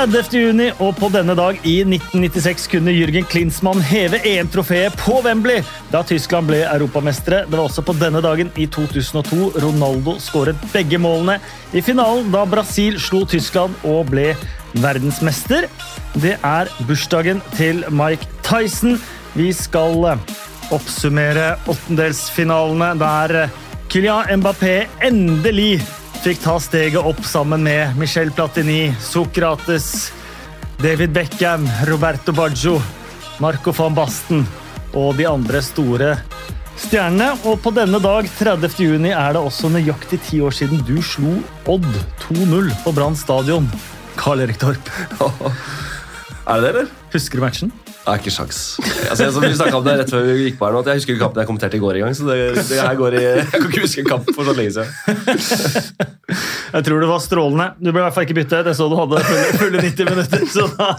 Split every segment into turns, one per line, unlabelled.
30. juni, og på denne dag i 1996 kunne Jürgen Klinsmann heve EM-trofeet på Wembley da Tyskland ble europamestere. Det var også på denne dagen i 2002 Ronaldo skåret begge målene i finalen da Brasil slo Tyskland og ble verdensmester. Det er bursdagen til Mike Tyson. Vi skal oppsummere åttendelsfinalene der Kylian Mbappé endelig fikk ta steget opp sammen med Michel Platini, Sokrates, David Beckham, Roberto Baggio, Marco van Basten og de andre store stjernene. Og på denne dag, 30. juni, er det også nøyaktig ti år siden du slo Odd 2-0 på Brann stadion. Karl Erik Torp.
Er det det, eller?
Husker du matchen?
Er ikke sjans. Altså, jeg, som vi om det rett før vi gikk på her nå, at jeg husker ikke kampen jeg kommenterte i går engang. Så det, det her går i, jeg kan ikke huske en kamp for så lenge siden.
Jeg tror det var strålende. Du ble i hvert fall ikke byttet. Jeg så du hadde fulle, fulle 90 minutter. Så da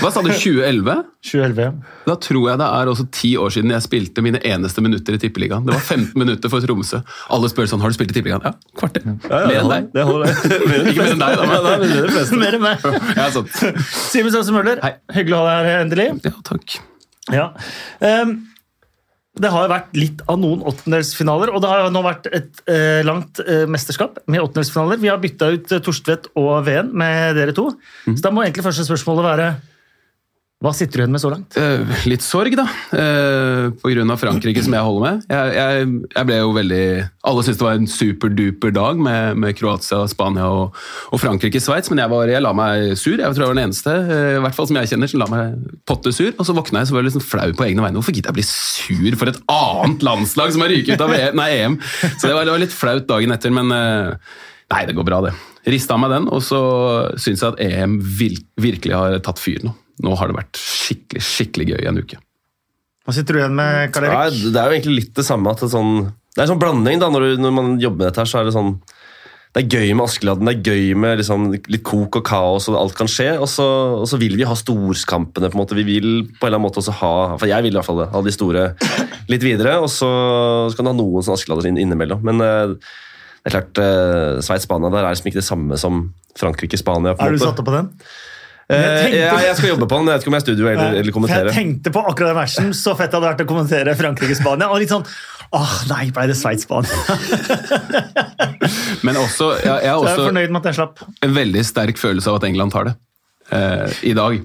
Hva sa du, 2011?
2011, ja.
Da tror jeg det er også ti år siden jeg spilte mine eneste minutter i Tippeligaen. Det var 15 minutter for Tromsø. Alle spør sånn, har du spilt i Tippeligaen? Ja, kvarter. Mer enn deg.
Det holder.
Ikke mer enn deg, da.
Ja, det er mer enn
meg.
Ja.
Simen Sanse Møller,
Hei.
hyggelig å ha deg her endelig.
Ja, takk.
Ja. Um, det har vært litt av noen åttendelsfinaler, og det har nå vært et eh, langt eh, mesterskap med åttendelsfinaler. Vi har bytta ut eh, Torstvedt og Ven med dere to. Så da må egentlig første spørsmålet være hva sitter du igjen med så langt?
Eh, litt sorg, da. Eh, på grunn av Frankrike, som jeg holder med. Jeg, jeg, jeg ble jo veldig Alle syntes det var en superduper dag med, med Kroatia, Spania og, og Frankrike-Sveits, men jeg, var, jeg la meg sur. Jeg tror jeg var den eneste eh, i hvert fall som jeg kjenner, som la meg potte sur. Og så våkna jeg så var jeg liksom flau på egne vegne. Hvorfor gidder jeg bli sur for et annet landslag som har ryket ut av VM? Nei, EM? Så det var, det var litt flaut dagen etter, men nei, det går bra, det. Rista meg den, og så syns jeg at EM virkelig har tatt fyr nå. Nå har det vært skikkelig, skikkelig gøy i en uke.
Hva sitter du igjen med, Karl Erik?
Ja, det er jo egentlig litt det samme. At det, sånn, det er en sånn blanding da, når, du, når man jobber med dette. her, så er Det sånn, det er gøy med Askeladden, det er gøy med liksom, litt kok og kaos, og alt kan skje. Og så, og så vil vi ha storskampene. på en måte. Vi vil på en eller annen måte også ha for jeg vil i hvert fall det, ha de store litt videre. Og så, så kan du ha noen sånn Askeladder inn, innimellom. Men eh, det er klart, uh, Sveits-Spania der er liksom ikke det samme som Frankrike-Spania. på en
Er du satt opp på den?
Eh,
Jeg tenkte-
ja, jeg skal jobbe på den. Jeg vet ikke om jeg er studio eller, eller
For jeg tenkte på akkurat den versen. Så fett hadde vært å kommentere Frankrike-Spania. Og litt sånn Åh, nei, ble det Sveits-Spania?
Men også, jeg, jeg har
også jeg er fornøyd med at jeg slapp.
en veldig sterk følelse av at England tar det. Eh, I dag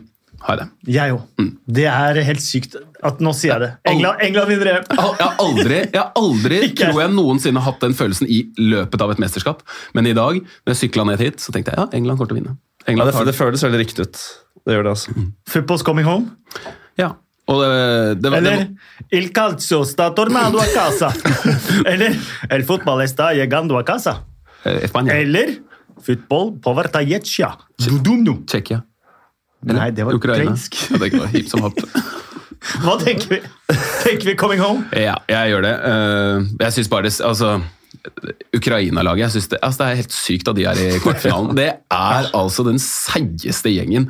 har jeg det.
Jeg òg. Det er helt sykt at nå sier jeg det. England, England vinner EM!
Jeg har aldri, jeg har aldri tror jeg noensinne hatt den følelsen i løpet av et mesterskap. Men i dag, når jeg sykla ned hit, så tenkte jeg ja, England kommer til å vinne.
Ja,
England
det, det
det.
føles veldig riktig ut. Det gjør det, altså.
Football's coming home.
Ja. Og det, det, var- det,
Eller
var-
Il calcio sta tornando a casa. Eller El fotball está llegando a casa.
eh.
Eller Football povertajetja. Dudumnu.
Tsjekkia.
Nei, det var
Ukraina.
ukrainsk.
Ja, det var hip som hopp.
Hva tenker vi? Tenker vi coming home?
Ja, jeg gjør det. Eh, Jeg syns bare det Altså Ukraina-laget jeg synes det, altså det er helt sykt at de er i kvartfinalen. Det er altså den seigeste gjengen.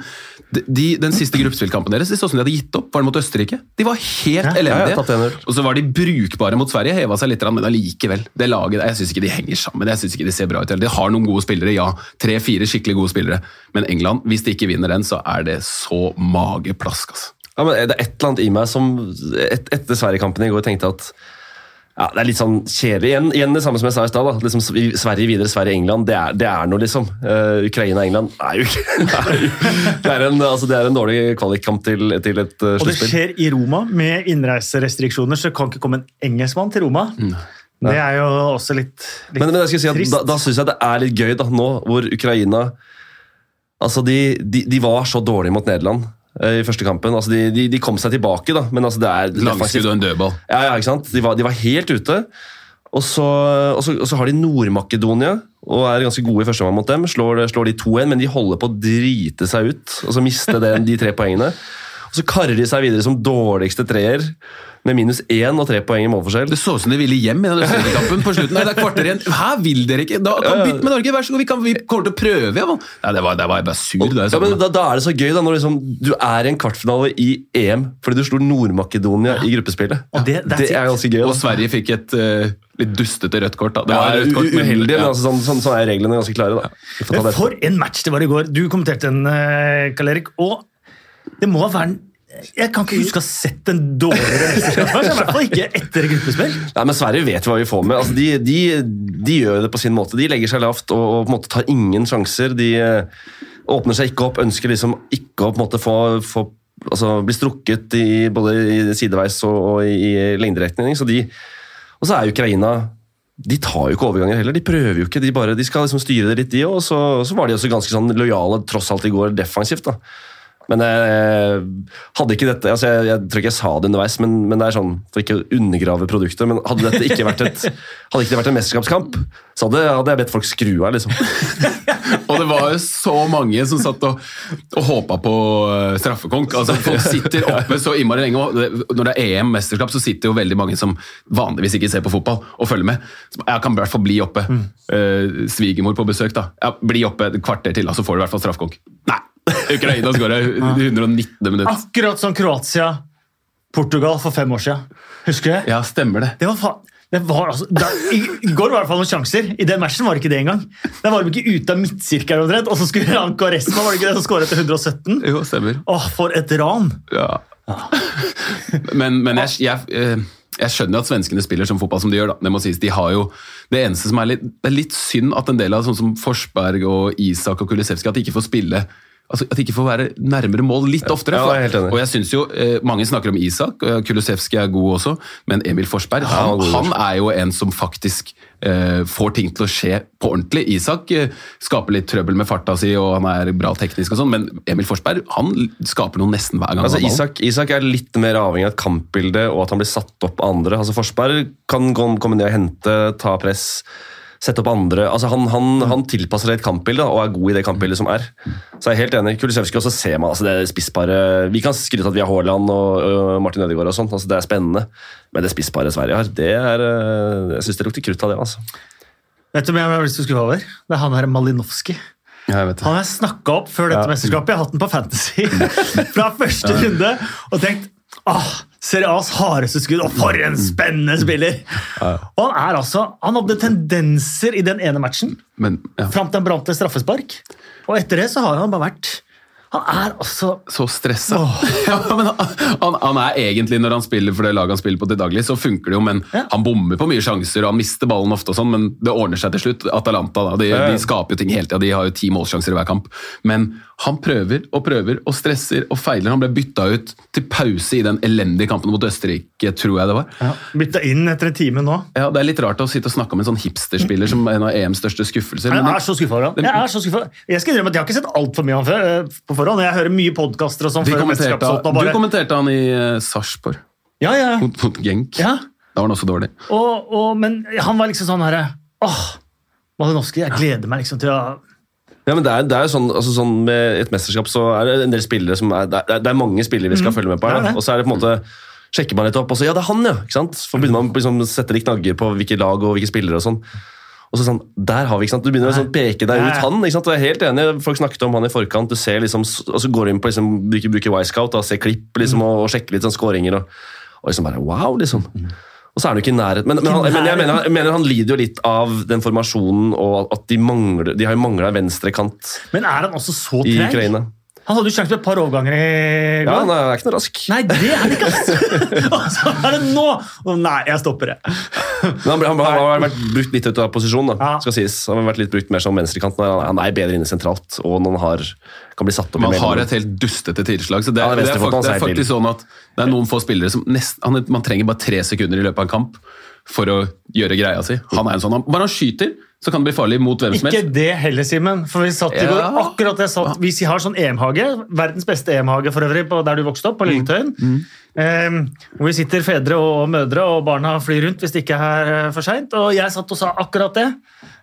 De, de, den siste gruppespillkampen deres de så ut som de hadde gitt opp. Var det mot Østerrike? De var helt
Ja,
elendige.
tatt 1-0.
og så var de brukbare mot Sverige, heva seg litt, men allikevel. Det laget, Jeg syns ikke de henger sammen. Jeg synes ikke De ser bra ut. De har noen gode spillere, ja. Tre-fire skikkelig gode spillere. Men England, hvis de ikke vinner den, så er det så mageplask. altså.
Ja, men det er et eller annet i meg som et, etter Sverige-kampen i går tenkte at ja, Det er litt sånn kjedelig. Igjen, igjen det samme som jeg sa i stad. Liksom, Sverige videre, Sverige-England. Det, er- det er noe, liksom. Uh, Ukraina-England er jo ikke det er, det, er en, altså, det er en dårlig kvalikkamp til, til et uh,
Og det skjer i Roma. Med innreiserestriksjoner så kan ikke komme en engelskmann til Roma. Det er jo også litt, litt
Men, men jeg skal si at
trist.
da, da syns jeg det er litt gøy, da, nå hvor Ukraina Altså, de, de, de var så dårlige mot Nederland eh, i første kampen. Altså, de, de, de kom seg tilbake, da, men altså, det er
Langskudd og en dødball.
Ja, ja, ikke sant? De var, de var helt ute. Og så, og, så, og så har de Nord-Makedonia, og er ganske gode i første omgang mot dem. Slår, slår de 2-1, men de holder på å drite seg ut, og så miste de tre poengene. Og så karrer de seg videre som dårligste treer, med minus én og tre poeng i målforskjell.
Det så ut som de ville hjem i den Østerrike-kampen på slutten. Nei, det er kvarter igjen. Hæ, vil dere ikke! Da kan Bytt med Norge, vær så god! Vi, kan, vi kommer til å prøve! Ja, man. ja, det var, det var jeg bare sur. Da, jeg
Ja, men da, da er det så gøy da, når liksom, du er i en kvartfinale i EM fordi du slo Nord-Makedonia i gruppespillet.
Ja. det-
det er ganske gøy.
og Sverige fikk et uh, litt dustete rødt kort. da. Det
Ja,
var rødt kort,
men uheldig, men
ja.
altså, sånn, sånn, sånn er reglene ganske klare. da.
For en match det var i går. Du kommenterte den, eh, Karl Erik. Og det må være en Jeg kan ikke huske å ha sett en dårligere mesterskapsmatch. I hvert fall ikke etter gruppespill.
Nei, men Sverige vet vi hva vi får med. Altså, de, de, de gjør det på sin måte. De legger seg lavt og, og på en måte tar ingen sjanser. De eh, åpner seg ikke opp, ønsker liksom ikke å på en måte få, få altså, bli strukket i, både i sideveis og, og i, i lengderetning. Så de, og så er Ukraina de tar jo ikke overganger heller. De prøver jo ikke, de, bare, de skal liksom styre det litt, de òg. Og så, så var de også ganske sånn lojale tross alt i går defensivt. da. Men jeg hadde ikke dette altså jeg, jeg tror ikke jeg sa det underveis, men, men det er sånn, for ikke å undergrave produktet. Men hadde dette ikke vært et, hadde ikke det vært en mesterskapskamp, så hadde, hadde jeg bedt folk skru av. liksom.
Og det var jo så mange som satt og, og håpa på eh, straffekonk. Altså, folk sitter oppe så innmari lenge. og Når det er EM-mesterskap, så sitter jo veldig mange som vanligvis ikke ser på fotball, og følger med. Jeg kan i hvert fall bli oppe. Eh, svigermor på besøk, da. Ja, bli oppe et kvarter til, så får du i hvert fall straffekonk. Nei! Ukraina skårer 119. minutt.
Akkurat som Kroatia-Portugal for fem år siden. Husker du det?
Ja, stemmer det.
Det var faen det var altså, da, I i går var det i hvert fall noen sjanser. I den matchen var det ikke det engang. Der var de ikke ute av midtsirkelen omtrent, og så skulle han Quaresma var det ikke det som skåret etter 117.
Jo, stemmer.
Åh, For et ran!
Ja. men men jeg, jeg, eh, jeg skjønner at svenskene spiller som fotball som de gjør. Da. Det må sies, de har jo Det eneste som er litt, det er litt synd at en del av sånn som Forsberg og Isak og Kulisevskij at de ikke får spille Altså, at de ikke får være nærmere mål litt oftere.
Ja,
for-
enig.
og jeg synes jo, eh, Mange snakker om Isak, og Kulisevskij er god også, men Emil Forsberg han,
han er
jo en som faktisk eh, får ting til å skje på ordentlig. Isak eh, skaper litt trøbbel med farta si, og han er bra teknisk, og sånn, men Emil Forsberg han skaper noe nesten hver gang.
Altså. Isak, Isak er litt mer avhengig av et kampbilde og at han blir satt opp av andre. Altså, Forsberg kan komme ned og hente, ta press, sette opp andre. Altså, han, han, han tilpasser et kampbilde og er god i det kampbildet som er. Så jeg er helt enig. Kulisevskij også ser man altså, det spissparet Vi kan skryte at vi har Haaland og, og Martin Ødegaard og sånt, altså, det er spennende. Men det spissparet Sverige har, det er eh, Jeg syns det lukter krutt av det. altså.
Vet du hvem jeg har lyst til å skuffe over? Det er han her
det.
Han har jeg snakka opp før dette
Ja.
mesterskapet. Jeg har hatt den på Fantasy fra første runde og tenkt Åh, Serie A's hardeste skudd, og for en spennende spiller! Og han er altså, han hadde tendenser i den ene matchen,
Men, ja.
fram til han brant et straffespark. Og etter det så har han bare vært Han er altså
Så stressa. Ja, men han, han, er egentlig, når han spiller for det laget han spiller på til daglig, så funker det jo, men
Ja.
han bommer på mye sjanser, og han mister ballen ofte og sånn, men det ordner seg til slutt. Atalanta, da, de,
Ja, ja.
de skaper jo ting hele tida, de har jo ti målsjanser i hver kamp. Men han prøver og prøver og stresser og feiler. Han ble bytta ut til pause i den elendige kampen mot Østerrike, tror jeg det var.
ja, bytta inn etter en time nå.
Ja, Det er litt rart å sitte og snakke om en sånn hipsterspiller som en av EMs største skuffelser.
Jeg er så skuffa over ham. Jeg er så skuffet. Jeg skal innrømme at jeg har ikke sett altfor mye av ham før, eh, på forhånd. Jeg hører mye podkaster og sånn. før
Du kommenterte han i uh, Sarpsborg
Ja, ja.
mot, mot Genk.
ja.
Da var han også dårlig.
Og, og, men han var liksom sånn herre Åh, Malinowski, jeg gleder meg liksom til å
Ja, men det er, det er jo sånn, altså sånn Med et mesterskap så er det en del spillere som er Det er, det er mange spillere vi skal følge med på. her,
er det.
Og så er det på en måte sjekker man litt opp, og så ja, det er han, ja! ikke sant? Så begynner man liksom å sette litt knagger på hvilke lag og hvilke spillere. og sånn. Og så sånn, der har vi, ikke sant? Du begynner å sånn peke deg ut han. ikke sant? Og jeg er helt enig, Folk snakket om han i forkant. du ser liksom, Og så går du inn på liksom, bruker, bruker og ser klipp liksom, og, og sjekker litt sånn skåringer. Og, og liksom bare wow, liksom. Og så er han jo ikke i nærhet. Men, men, han, men jeg, mener, jeg mener han lider jo litt av den formasjonen og at de mangler, de har jo mangla venstrekant
Men er han også så
i? Ukraina.
Han hadde jo sjanse på et par overganger i
Ja, han er, ikke noe rask.
Nei, det er han ikke! Altså. Og så er det nå! Å, Nei, jeg stopper det.
Han, han, han har vært brukt litt ut av posisjon. da,
Ja.
skal sies. Han har vært litt brukt mer som venstrekant. Han, er bedre inne sentralt, og når han har, kan bli satt opp
Man har et helt dustete tilslag. så Det,
er
det, er
venstrefoten
fakt, det er faktisk sånn at det er noen få spillere som nest, han, Man trenger bare tre sekunder i løpet av en kamp for å gjøre greia si. Han er en sånn, han, Bare han skyter, så kan det bli farlig mot hvem som helst.
Ikke det heller, Simen. For vi satt i
Ja.
går akkurat jeg satt, Vi har sånn EM-hage. Verdens beste EM-hage for øvrig, på der du vokste opp, på Lilletøyen. Eh, hvor vi sitter fedre og mødre, og barna flyr rundt hvis det ikke er eh, for seint. Og jeg satt og sa akkurat det.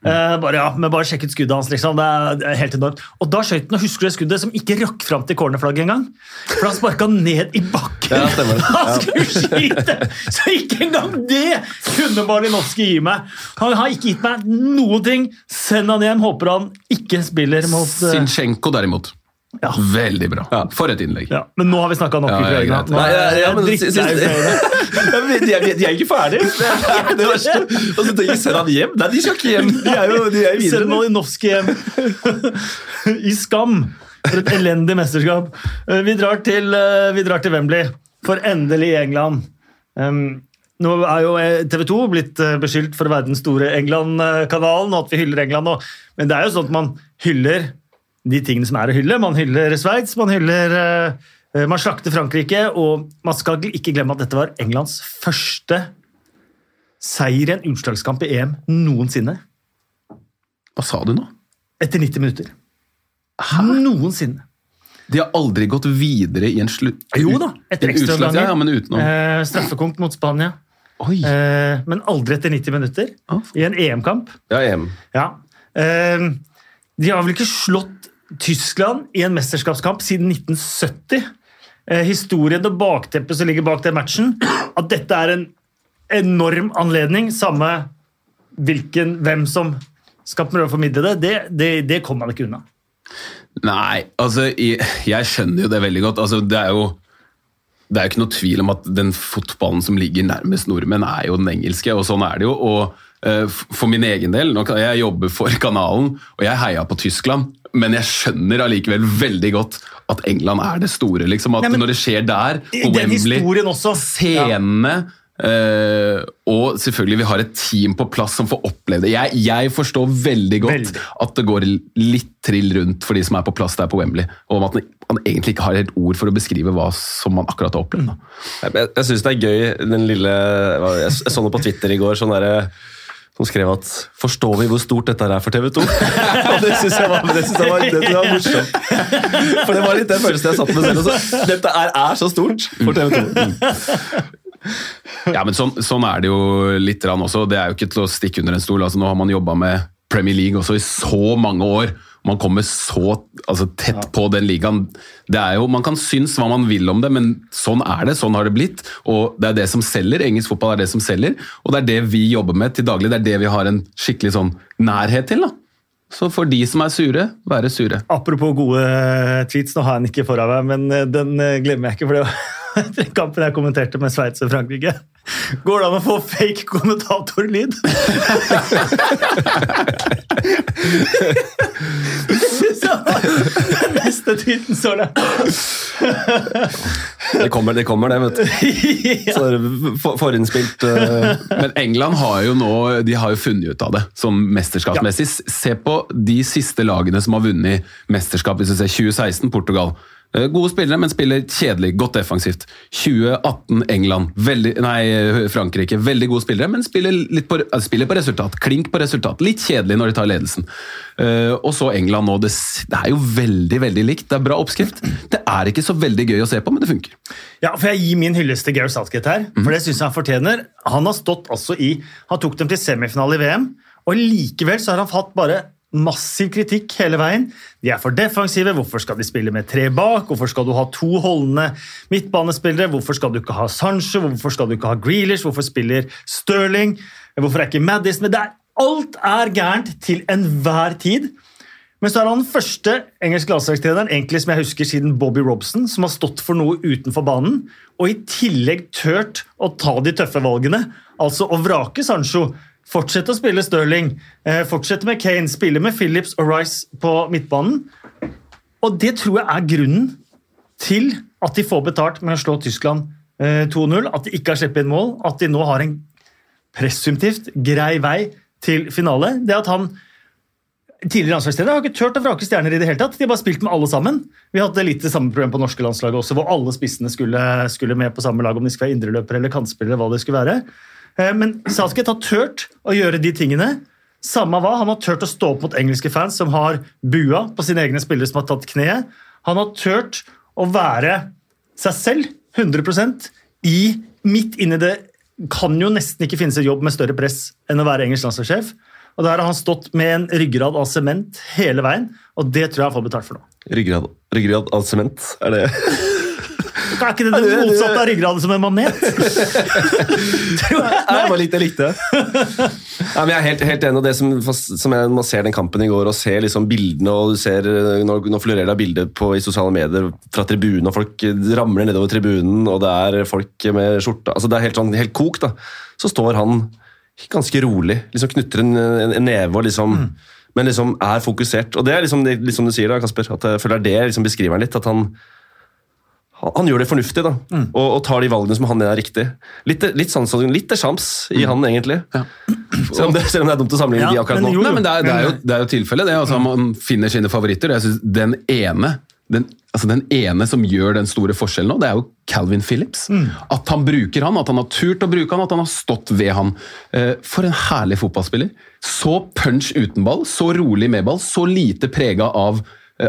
Eh, bare, ja, men bare sjekk ut skuddet hans, liksom. Det er, det er helt enormt. Og da skøyt han, og husker du det skuddet, som ikke rakk fram til cornerflagget engang? For han sparka ned i bakken!
Ja, stemmer det.
Han skulle skyte! Så ikke engang det kunne Malinovskij gi meg! Han har ikke gitt meg noen ting. Send han hjem. Håper han ikke spiller mot uh...
Sinchenko, derimot. Veldig bra. For et innlegg.
Ja, men nå har vi snakka nok
Ja,
i
ja,
Ukraina. Nå er
ja, ja,
jeg drittlei Ukraina.
Ja, de, er, ikke ferdige! Det er det verste. Og så tenker jeg, send han hjem. Nei, de skal ikke hjem. De er jo de er jo
Send
videre.
Malinovskij hjem. I skam! For et elendig mesterskap. Eh, Vi drar til, eh, vi drar til Wembley, for endelig England. Um, nå er jo TV 2 blitt eh, beskyldt for å være den store England-kanalen, og at vi hyller England nå. Men det er jo sånn at man hyller de tingene som er å hylle. Man hyller Sveits, man hyller eh, Man slakter Frankrike, og man skal ikke glemme at dette var Englands første seier i en utslagskamp i EM noensinne.
Hva sa du nå?
Etter 90 minutter. Noensinne.
De har aldri gått videre i en slutt...
Jo da, etter ekstraomganger.
Ja, utenom.
Eh, straffekonk mot Spania.
Oi.
Eh, men aldri etter 90 minutter.
Ah.
I en EM-kamp.
Ja, EM.
Ja. Eh, de har vel ikke slått Tyskland i en mesterskapskamp siden 1970. Eh, historien og bakteppet som ligger bak den matchen, at dette er en enorm anledning, samme hvilken, hvem som skal prøve å formidle det, det, det, det kommer man ikke unna.
Nei, altså, jeg, jeg skjønner jo det veldig godt. Altså, det er jo det er jo ikke noe tvil om at den fotballen som ligger nærmest nordmenn, er jo den engelske, og sånn er det jo. Og uh, for min egen del, nå kan jeg jobbe for kanalen, og jeg heia på Tyskland, men jeg skjønner allikevel veldig godt at England er det store. liksom, At
Nei, men-
når det skjer der, på Wembley.
Ja.
scenene eh, Og selvfølgelig, vi har et team på plass som får oppleve det. Jeg, jeg forstår veldig godt
Veldig.
at det går litt trill rundt for de som er på plass der på Wembley. Og om at man, egentlig ikke har helt ord for å beskrive hva som man akkurat har opplevd. da.
Jeg, jeg, jeg syns det er gøy, den lille Jeg, jeg så noe på Twitter i går sånn derre som skrev at 'Forstår vi hvor stort dette er for TV 2?' Og det syns jeg, synes jeg, var- jeg var morsomt. For det var litt den følelsen jeg satt med selv. Også. Dette er, er så stort for TV 2.
Ja, men sånn, sånn er det jo litt rann også. Det er jo ikke til å stikke under en stol. Altså, nå har man jobba med Premier League også i så mange år. Man kommer så altså, tett på den ligaen. Det er jo, Man kan synes hva man vil om det, men sånn er det. Sånn har det blitt. Og det er det som selger. Engelsk fotball er det som selger. Og det er det vi jobber med til daglig. Det er det vi har en skikkelig sånn nærhet til. da. Så for de som er sure, være sure.
Apropos gode tweets, nå har jeg den ikke foran meg, men eh, den eh, glemmer jeg ikke. for det var den kampen jeg kommenterte med Sveits og Frankrike. Går det an å få fake kommentatorlyd? Det synes jeg var den beste tweeten så langt.
Det kommer, det, kommer det, vet du. Så er det for, forinnspilt uh,
Men England har jo nå de har jo funnet ut av det, som mesterskapsmessig. Se på de siste lagene som har vunnet mesterskap. Hvis du ser 2016 Portugal. Eh, Gode spillere, men spiller kjedelig, godt defensivt. 2018 England, veldig, nei, Frankrike. Veldig gode spillere, men spiller, på, altså, spiller på resultat. Klink på resultat. Litt kjedelig når de tar ledelsen. Uh, og så England nå. Det, det er jo veldig veldig likt. Det er bra oppskrift. Det er ikke så veldig gøy å se på, men det funker.
Ja, for jeg gir min hyllest til Gareth Southgate her, for det synes jeg han fortjener. Han har stått altså i Han tok dem til semifinale i VM, og likevel så har han fått bare massiv kritikk hele veien. De er for defensive. Hvorfor skal de spille med tre bak? Hvorfor skal du ha to holdende midtbanespillere? Hvorfor skal du ikke ha Sancho? Hvorfor skal du ikke ha Grealish? Hvorfor spiller Sterling? Hvorfor er ikke Madison med? Alt er gærent til enhver tid. Men så er han den første engelske landslagstreneren egentlig som jeg husker siden Bobby Robson, som har stått for noe utenfor banen, og i tillegg tørt å ta de tøffe valgene. Altså å vrake Sancho, fortsette å spille Sterling, eh, fortsette med Kane, spille med Phillips og Rice på midtbanen. Og det tror jeg er grunnen til at de får betalt med å slå Tyskland eh, 2-0, at de ikke har sluppet inn mål, at de nå har en presumptivt grei vei til finale. Det at han tidligere landslagsleder har ikke turt å vrake stjerner i det hele tatt. De har bare spilt med alle sammen. Vi hadde litt det samme problem på norske landslaget også, hvor alle spissene skulle, skulle med på samme lag, om de skulle være indreløpere eller kantspillere, hva det skulle være. Eh, Men Southgate har turt å gjøre de tingene. Samme hva, Han har turt å stå opp mot engelske fans som har bua på sine egne spillere som har tatt kneet. Han har turt å være seg selv 100% i midt inni det kan jo nesten ikke finnes en jobb med større press enn å være engelsk landslagssjef. Og Der har han stått med en ryggrad av sement hele veien, og det tror jeg han får betalt for nå.
ryggrad, ryggrad av sement. Er det
Er ikke det det motsatte av ryggraden som en manet?
Nei, jeg bare likte, jeg likte det. Nei, men jeg er helt, helt enig. og det som, som jeg, Man ser den kampen i går og ser liksom bildene og du ser, Nå, nå florerer det bilder på, i sosiale medier fra tribunen, og folk ramler nedover tribunen, og det er folk med skjorta altså Det er helt, sånn, helt kok. da. Så står han ganske rolig, liksom knytter en, en, en neve og liksom mm. Men liksom er fokusert. Og det er liksom, liksom du sier, da, Kasper, at jeg føler det liksom beskriver han litt. at han han gjør det fornuftig da, mm. og, og, tar de valgene som han mener er riktig. Litt, litt, sånn, litt sjams i mm. han, egentlig. Ja. Selv, om det, selv, om det, er dumt å sammenligne ja, de akkurat nå.
Jo, Nei, men det er, det er, jo, det er jo tilfellet. det. Altså, man finner sine favoritter. Jeg synes Den ene den, altså den ene som gjør den store forskjellen nå, det er jo Calvin Phillips. Mm. At han bruker han, at han har turt å bruke han, at han har stått ved han. Eh, for en herlig fotballspiller. Så punch uten ball, så rolig med ball, så lite prega av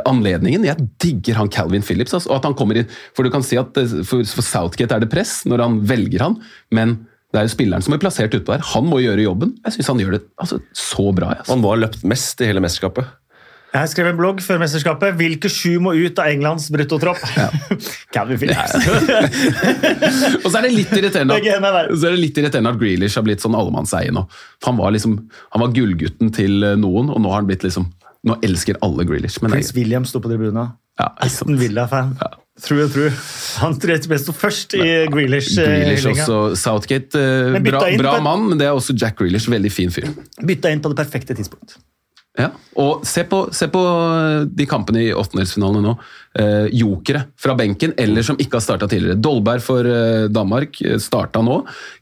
anledningen. Jeg digger han Calvin Phillips. Altså, og at han kommer inn, for du kan si at eh, for, for Southgate er det press når han velger han, men det er jo spilleren som er plassert utpå der. Han må gjøre jobben. Jeg syns han gjør det altså, så bra. Altså.
Han må ha løpt mest i hele mesterskapet.
Jeg skrev en blogg før mesterskapet. Hvilke sju må ut av Englands bruttotropp? Ja. Calvin Phillips.
og så er det litt irriterende at, så er det litt irriterende at Grealish har blitt sånn allemannseie nå. Han var, liksom, han var gullgutten til noen, og nå har han blitt liksom nå elsker alle Grealish.
Prince William sto på tribunen. Ja, Aston Villa-fan. Ja. Through and true. Han tror jeg sto først i Grealish.
Eh, Grealish også, Southgate, eh, bra, bra mann, men det er også Jack Grealish. Veldig fin fyr.
Bytta inn på det perfekte tidspunkt.
Ja, og se på, se på de kampene i åttendelsfinalene nå. Eh, jokere fra benken, eller som ikke har starta tidligere. Dolberg for eh, Danmark eh, starta nå.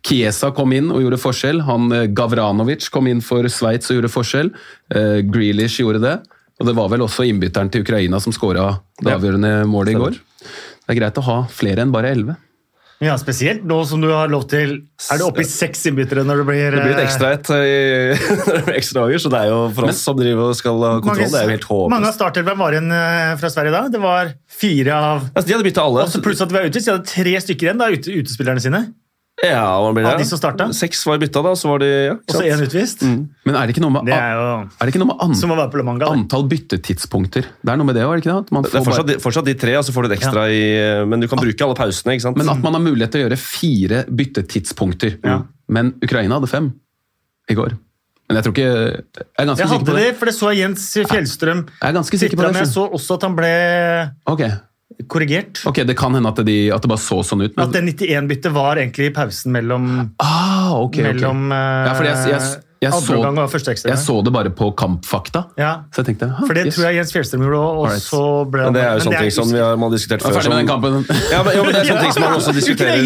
Kiesa kom inn og gjorde forskjell. Han eh, Gavranovic kom inn for Sveits og gjorde forskjell. Eh, Grealish gjorde det. Og det var vel også innbytteren til Ukraina som skåra det avgjørende målet i går. Det er greit å ha flere enn bare elleve.
Ja, Spesielt nå som du har lov til Er det oppe i seks innbyttere når det blir
Det blir et ekstra et eh, ekstra dager, så det er jo for oss Men, som driver og skal ha kontroll, mange, det er jo helt håpløst.
Mange av startelveren var igjen eh, fra Sverige da. Det var fire av
altså, De hadde bytta alle.
Også pluss at vi var så De hadde tre stykker igjen, da, utespillerne sine.
Ja, hva blir det?
Av de som starta?
Seks var bytta, da. Så var de ja,
Og så én utvist. Mm.
Men er det ikke noe med,
er jo,
er det ikke noe med an,
som å være på Manga,
antall byttetidspunkter? Det er noe med det, var det ikke det?
det er fortsatt, bare... fortsatt, de tre, og så får du et ekstra ja. i Men du kan bruke alle pausene. ikke sant?
Men at man har mulighet til å gjøre fire byttetidspunkter. Ja. Men Ukraina hadde fem i går. Men jeg tror ikke Jeg er ganske
jeg
sikker på
det. det. For det så Jens Fjellstrøm.
Jeg er ganske sikker på det.
Jeg så også at han ble
okay
korrigert.
Ok, Det kan hende at, de, at det bare så sånn ut.
Men... At det 91-byttet var egentlig i pausen mellom,
ah, okay, mellom
okay. Ja, fordi jeg, jeg, jeg, så,
jeg, så, det bare på Kampfakta.
Ja.
Så jeg tenkte,
For det yes. tror jeg Jens Fjellstrøm gjorde òg.
Men det er jo sånne ting som vi har, man har diskutert før.
Som, med den.
Ja, men, ja, men det er sånne ting som man også diskuterer.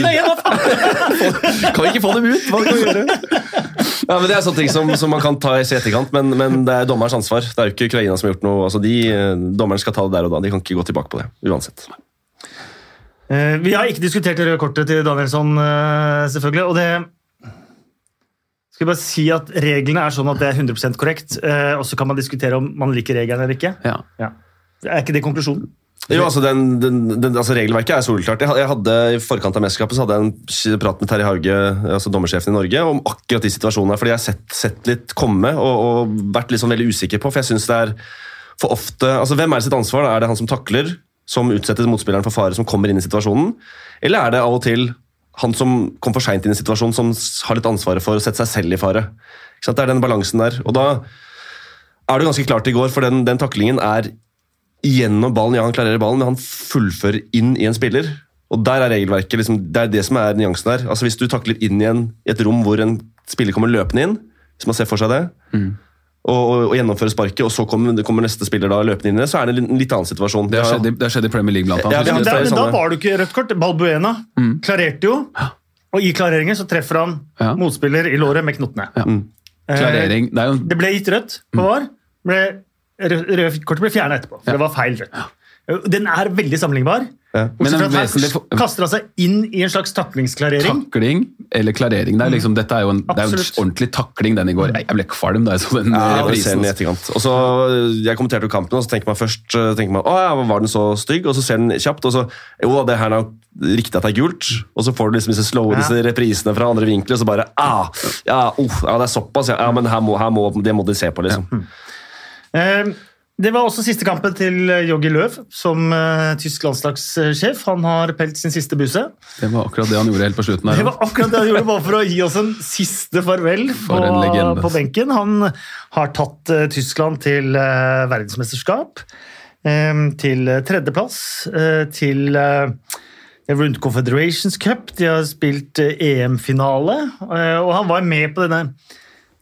kan vi ikke få dem ut? Hva kan vi gjøre? Ja, men Det er sånne ting som, som man kan ta i etterkant, men, men, det er dommerens ansvar. Det er jo ikke Ukraina som har gjort noe. altså de, Dommeren skal ta det der og da. De kan ikke gå tilbake på det. uansett.
Uh, vi har ikke diskutert det røde kortet til Danielsson, uh, selvfølgelig. og det skal bare si at Reglene er sånn at det er 100% korrekt, og så kan man diskutere om man liker reglene eller ikke.
Ja.
Ja. Er ikke det konklusjonen?
Jo, altså, den, den, den, altså Regelverket er soleklart. Jeg hadde I forkant av mesterskapet så hadde jeg en prat med Terje Hauge, altså dommersjefen i Norge, om akkurat de situasjonene. fordi jeg har sett, sett litt komme og, og, vært liksom veldig usikker på. for jeg synes det er for ofte, altså Hvem er sitt ansvar? Er det han som takler, som utsetter motspilleren for fare, som kommer inn i situasjonen? Eller er det av og til han som kom for seint inn i situasjonen, som har litt ansvaret for å sette seg selv i fare? Det er den balansen der. Og da er det ganske klart i går, for den, den taklingen er gjennom ballen. Ja, han klarerer ballen, men han fullfører inn i en spiller. Og der er regelverket liksom, Det er det som er nyansen der. Altså Hvis du takler inn igjen i et rom hvor en spiller kommer løpende inn, hvis man ser for seg det, mm. og, og, og, gjennomfører sparket, og så kommer, kommer, neste spiller da løpende inn i det, så er det en litt annen situasjon.
Det har skjedd, det har skjedd i Premier League, blant annet.
Ja, det, det, men da var du ikke rødt kort. Balbuena mm. klarerte jo, og i klareringen så treffer han ja. motspiller i låret med knottene.
Ja. Mm. Klarering,
det, jo... det, ble gitt rødt på mm. VAR. Ble Røde kortet ble fjerna etterpå, for ja. det var feil rødt. Den er veldig sammenlignbar. Ja. Men vesentlig... Kaster han seg inn i en slags taklingsklarering.
Takling eller klarering. Det er liksom, dette er jo en, det er en ordentlig takling, den i går. Jeg ble kvalm da jeg så den ja, reprisen.
Og så, Jeg kommenterte jo kampen, og så tenker man først tenker man, å ja, var den så stygg, og så ser den kjapt, og så Jo, det her er riktig at det er gult, og så får du liksom disse slow, ja. disse reprisene fra andre vinkler, og så bare ah, ja, uh, ja, det er såpass, ja, men her må, her må, det må de se på, liksom.
Ja. Uh, Det var også siste kampen til Joggi Løv som uh, tysk landslagssjef. Han har pelt sin siste buse.
Det var akkurat det han gjorde helt på slutten. her.
Det var akkurat det han gjorde, bare for å gi oss en siste farvel på, på benken. Han har tatt uh, Tyskland til verdensmesterskap, til tredjeplass, til rundt Confederations Cup. De har spilt EM-finale, og han var med på denne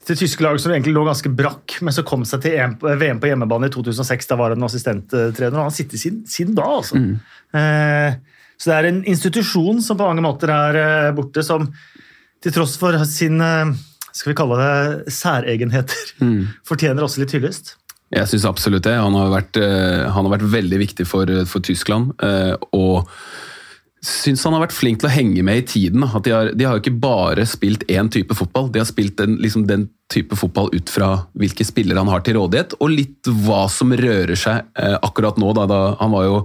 til tyske lag som egentlig lå ganske brakk, men så kom seg til VM på hjemmebane i 2006. Da var han assistenttrener, og han har sittet siden, siden da, altså. Mm. Eh, så det er en institusjon som på mange måter er eh, borte, som til tross for sine skal vi kalle det særegenheter, mm. fortjener også litt hyllest.
Jeg syns absolutt det. Han har vært, han har vært veldig viktig for, for Tyskland. Og syns han har vært flink til å henge med i tiden. At de har, de har ikke bare spilt én type fotball, de har spilt den, liksom den type fotball ut fra hvilke spillere han har til rådighet, og litt hva som rører seg eh, akkurat nå. Da, da, han var jo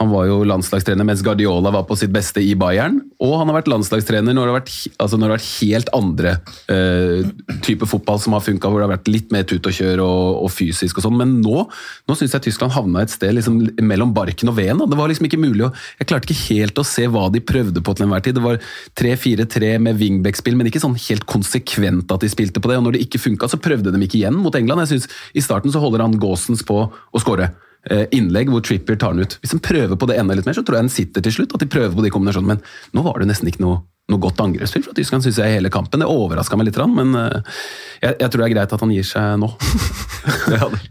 han var jo landslagstrener mens Guardiola var på sitt beste i Bayern. Og han har vært landslagstrener når det har vært, altså det har vært helt andre uh, type fotball som har funka, hvor det har vært litt mer tut og kjør og, og fysisk og sånn. Men nå, nå syns jeg Tyskland havna et sted liksom, mellom barken og veden. Det var liksom ikke mulig å Jeg klarte ikke helt å se hva de prøvde på til enhver tid. Det var 3-4-3 med wingback-spill, men ikke sånn helt konsekvent at de spilte på det. Og når det ikke funka, så prøvde de ikke igjen mot England. Jeg synes, I starten så holder han Gaasens på å skåre. Eh, innlegg hvor Trippier tar den ut. Hvis han prøver på det enda litt mer, så tror jeg han sitter til slutt. at de prøver på de kombinasjonene, Men nå var det nesten ikke noe, noe godt angrepsspill fra Tyskland, syns jeg, i hele kampen. Det overraska meg litt, men eh, jeg, jeg, tror det er greit at han gir seg nå.
ja, det,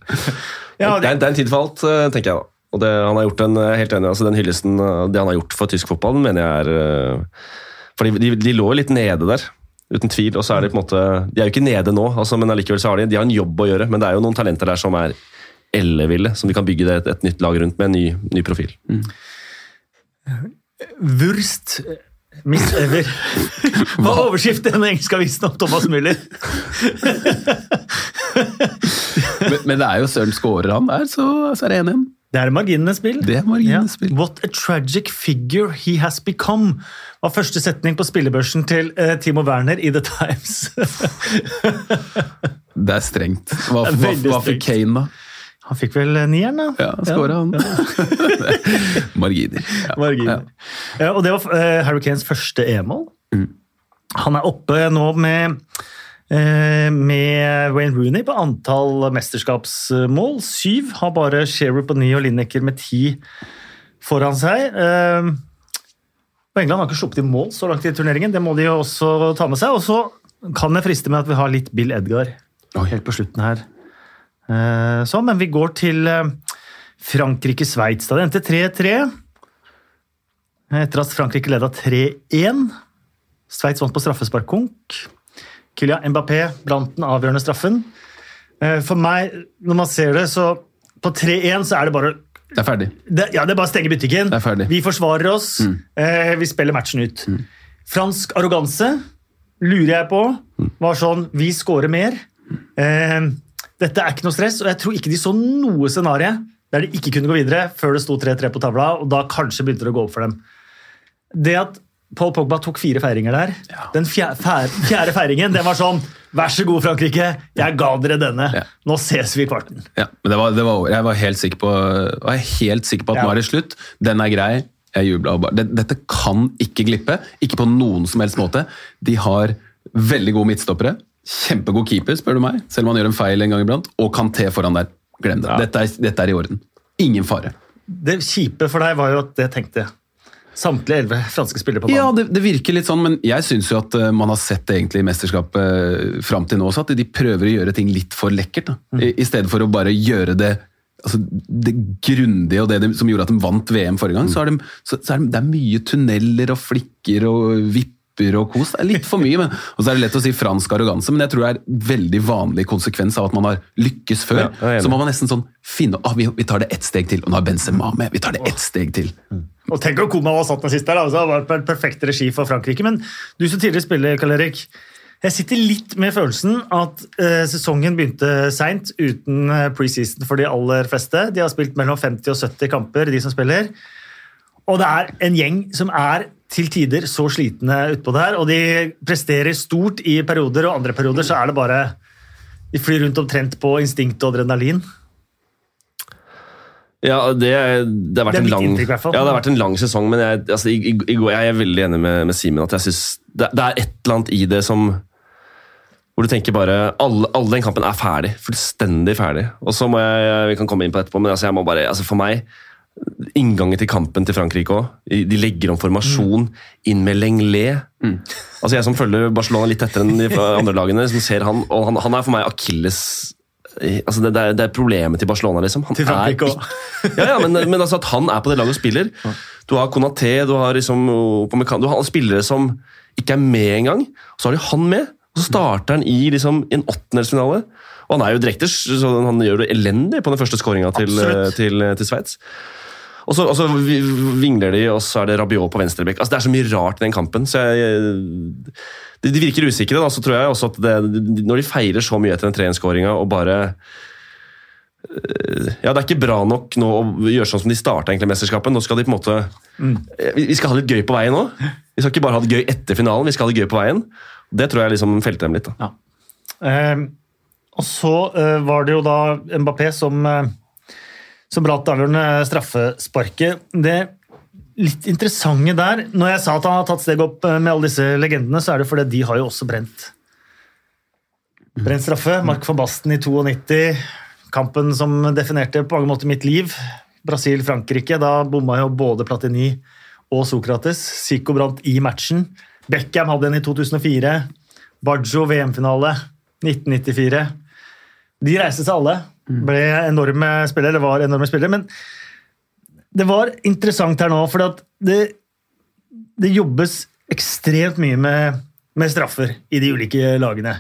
det, er, det er en tid for alt, eh, tenker jeg da. Og det, han har gjort en, helt enig, altså Den hyllesten det han har gjort for tysk fotball, mener jeg er For de, de, de lå litt nede der uten tvil. og så er De på en måte, de er jo ikke nede nå, altså, men allikevel så har de, de har en jobb å gjøre. Men det er jo noen talenter der som er elleville, som de kan bygge et, et, nytt lag rundt med en ny, ny profil. Mm.
Wurst Miss Ever. Hva er overskriften i den engelske avisen om Thomas Müller?
men, men, det er jo Sølv skårer han der, så, så er det 1-1.
Det er marginenes spill.
Det er marginenes spill.
What a tragic figure he has become, var første setning på spillebørsen til uh, Timo Werner i The Times.
det er strengt. Hva, hva, hva fikk Kane, da?
Han fikk vel nieren, da.
Ja, skåra han. Marginer.
Ja. Marginer. Ja. og det var uh, Harry Kanes første E-mål. Mm. Han er oppe nå med, uh, med Wayne Rooney på antall mesterskapsmål. Syv har bare Sherup og Neo Lineker med ti foran seg. Og England har ikke sluppet i mål så langt i turneringen, det må de jo også ta med seg. Og så kan det friste med at vi har litt Bill Edgar helt på slutten her. Eh, så, men vi går til eh, Frankrike-Sveits. Det endte 3-3. Etter at Frankrike leda 3-1. Sveits vant på straffesparkkonk. Kylian Mbappé blant den avgjørende straffen. Eh, for meg, når man ser det, så På 3-1 så er det bare
Det er ferdig.
Det, ja, det er bare å stenge butikken.
Det er ferdig.
Vi forsvarer oss. Mm. vi spiller matchen ut. Mm. Fransk arroganse lurer jeg på. Mm. Var sånn Vi scorer mer. Eh, dette er ikke noe stress, og jeg tror ikke de så noe scenario der de ikke kunne gå videre før det sto 3-3 på tavla, og da kanskje begynte det å gå opp for dem. Det at Paul Pogba tok fire feiringer der, ja. den fjerde, fjerde feiringen, det var sånn Vær så god, Frankrike, jeg ga dere denne. Ja. Nå ses vi i kvarten.
Ja, men det var, det var, jeg var helt sikker på, var helt sikker på at nå er det slutt. Den er grei. Jeg jubla. Dette kan ikke glippe. Ikke på noen som helst måte. De har veldig gode midtstoppere. Kjempegod keeper, spør du meg, selv om han gjør en feil en gang iblant. Og Kanté foran der. Glem det. Ja. Dette, er, dette, er, i orden. Ingen fare.
Det kjipe for deg var jo at det tenkte samtlige elleve franske spillere på banen.
Ja, det, det, virker litt sånn, men jeg syns jo at uh, man har sett det egentlig i mesterskapet uh, fram til nå også, at de prøver å gjøre ting litt for lekkert. Mm. I, I, stedet for å bare gjøre det altså, det grundige og det de, som gjorde at de vant VM forrige gang, mm. så, er de, så, så er de, det er mye tunneler og flikker og vipp og kos. Det er litt for mye. Men, og så er det lett å si fransk arroganse, men jeg tror det er veldig vanlig konsekvens av at man har lykkes før. Ja, så må man nesten sånn finne ah, vi, vi, tar det ett steg til, og nå er Benzema med. Vi tar det ett steg til.
Og Tenk om Koma var satt med sist der. Altså, det var en perfekt regi for Frankrike. Men du som tidligere spiller, Karl Erik. Jeg sitter litt med følelsen at eh, sesongen begynte seint, uten uh, preseason for de aller fleste. De har spilt mellom 50 og 70 kamper, de som spiller. Og det er en gjeng som er til tider så slitne utpå der, og de presterer stort i perioder, og andre perioder så er det bare De flyr rundt omtrent på instinkt og adrenalin.
Ja, det, det, har vært
Det
en lang,
inntrykk.
Ja, det har vært en lang sesong, men jeg, altså, i, i, i går, jeg er veldig enig med, med Simen at jeg synes det, det er et eller annet i det som Hvor du tenker bare alle, alle den kampen er ferdig. Fullstendig ferdig. Og så må jeg Vi kan komme inn på det etterpå, men altså, jeg må bare altså, For meg Inngangen til kampen til Frankrike òg. De legger om formasjon inn med Lenglet. Altså Jeg som følger Barcelona litt tettere enn de andre lagene, som ser han, og han, han er for meg akilles altså det, det, er, det er problemet til Barcelona, liksom. Han
Til Frankrike
er ja, ja, men, men altså at han er på det laget og spiller. Du har Conaté, du har liksom du har spillere som ikke er med engang. Så har de han med, og så starter han i liksom, en åttendelsfinale. Og han er jo direkte så han gjør det elendig på den første skåringa til,
til,
til, til Sveits. Og så, og så vingler de, og så er det Rabiot på venstrebekk. Altså, det er så mye rart i den kampen. så jeg, de, de virker usikre. Da, så tror jeg også at det, Når de feirer så mye etter den 3-1-skåringa og bare eh, ja, Det er ikke bra nok nå å gjøre sånn som de starta mesterskapet. Nå skal de på en måte mm. Vi vi skal ha litt gøy på veien nå. Vi skal ikke bare ha det gøy etter finalen, vi skal ha det gøy på veien. Det tror jeg liksom felte dem litt. da.
Eh, og så eh, var det jo da Mbappé som, eh, som brant avgjørende straffesparket. Det litt interessante der Når jeg sa at han har tatt steg opp eh, med alle disse legendene, så er det fordi de har jo også brent Brent straffe. Mark van Basten i 92. Kampen som definerte på mange måter mitt liv. Brasil-Frankrike. Da bomma jo både Platini og Sokrates. Zico brant i matchen. Beckham hadde en i 2004. Baggio VM-finale 1994. De reiste seg alle. Ble enorme spillere, eller var enorme spillere. Men det var interessant her nå, for det, det jobbes ekstremt mye med, med straffer i de ulike lagene.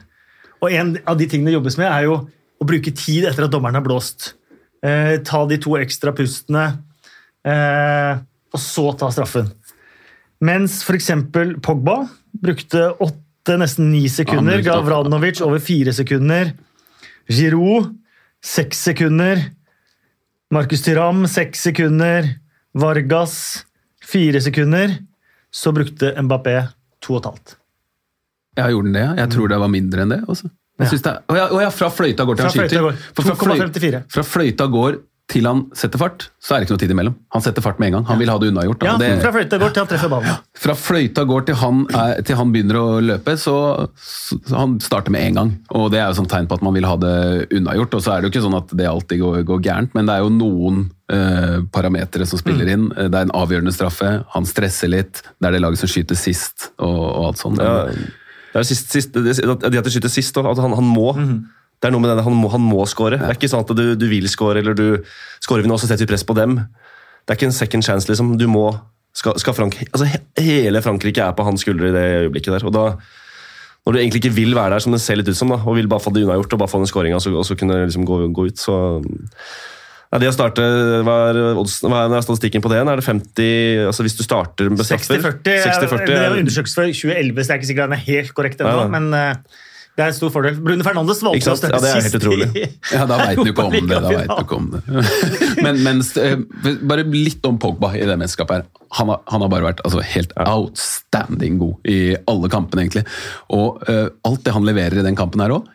Og en av de tingene det jobbes med, er jo å bruke tid etter at dommeren har blåst. Eh, ta de to ekstra pustene, eh, og så ta straffen. Mens f.eks. Pogba brukte åtte, nesten ni sekunder. Gavranovic over fire sekunder. Giroud seks sekunder. Markus Tyram seks sekunder. Vargas fire sekunder. Så brukte Mbappé to og et halvt.
Ja, gjorde den det? Jeg tror det var mindre enn det. Også. Jeg
Ja.
det er, å ja, å ja, fra fløyta går til
Fra
han
fløyta
skyter.
går.
Fra, fløy,
2,54.
fra fløyta går til han setter fart, så er det ikke noe tid imellom. Han setter fart med en gang. Han vil ha det unnagjort. da.
Ja,
det-
fra fløyta går til han treffer ballen.
fra fløyta går til han, er, til han begynner å løpe, så, så han starter med en gang. Og det er jo sånn tegn på at man vil ha det unnagjort. Og så er det jo ikke sånn at det alltid går, går gærent, men det er jo noen eh, parametere som spiller
Mm.
inn. Det er en avgjørende straffe, han stresser litt, det er det laget som skyter sist, og, og alt sånt.
Ja, det er sist, sist, det, det at de skyter sist, og at han, han må. Det er noe med denne, han må, han må score. Det er ikke sånn at du, du vil score, eller du scorer vi nå, så setter vi press på dem. Det er ikke en second chance, liksom. Du må skal, skal Frank, altså he, Hele Frankrike er på hans skuldre i det øyeblikket der. og da når du egentlig ikke vil være der, som det ser litt ut som, da, og vil bare få det unnagjort og bare få den skåringa og, så- og så kunne liksom gå, gå ut, så ja, Det å starte, hva er, hva er statistikken på det? Er det 50 altså Hvis du starter med straffer
60-40. Det
60-40,
er- undersøkelse fra 2011, så det er ikke sikkert den er helt korrekt ennå. Men eh, det er en stor fordel. Bruno Fernandes valgte å støtte
Ja, det er helt
sist
utrolig.
i
Ja, da veit du ikke om det. da vet du ikke om det. Men, men eh, bare litt om Pogba i det mesterskapet. her. Han har, han har bare vært altså, helt outstanding god i alle kampene, egentlig. Og uh, alt det han leverer i den kampen her òg,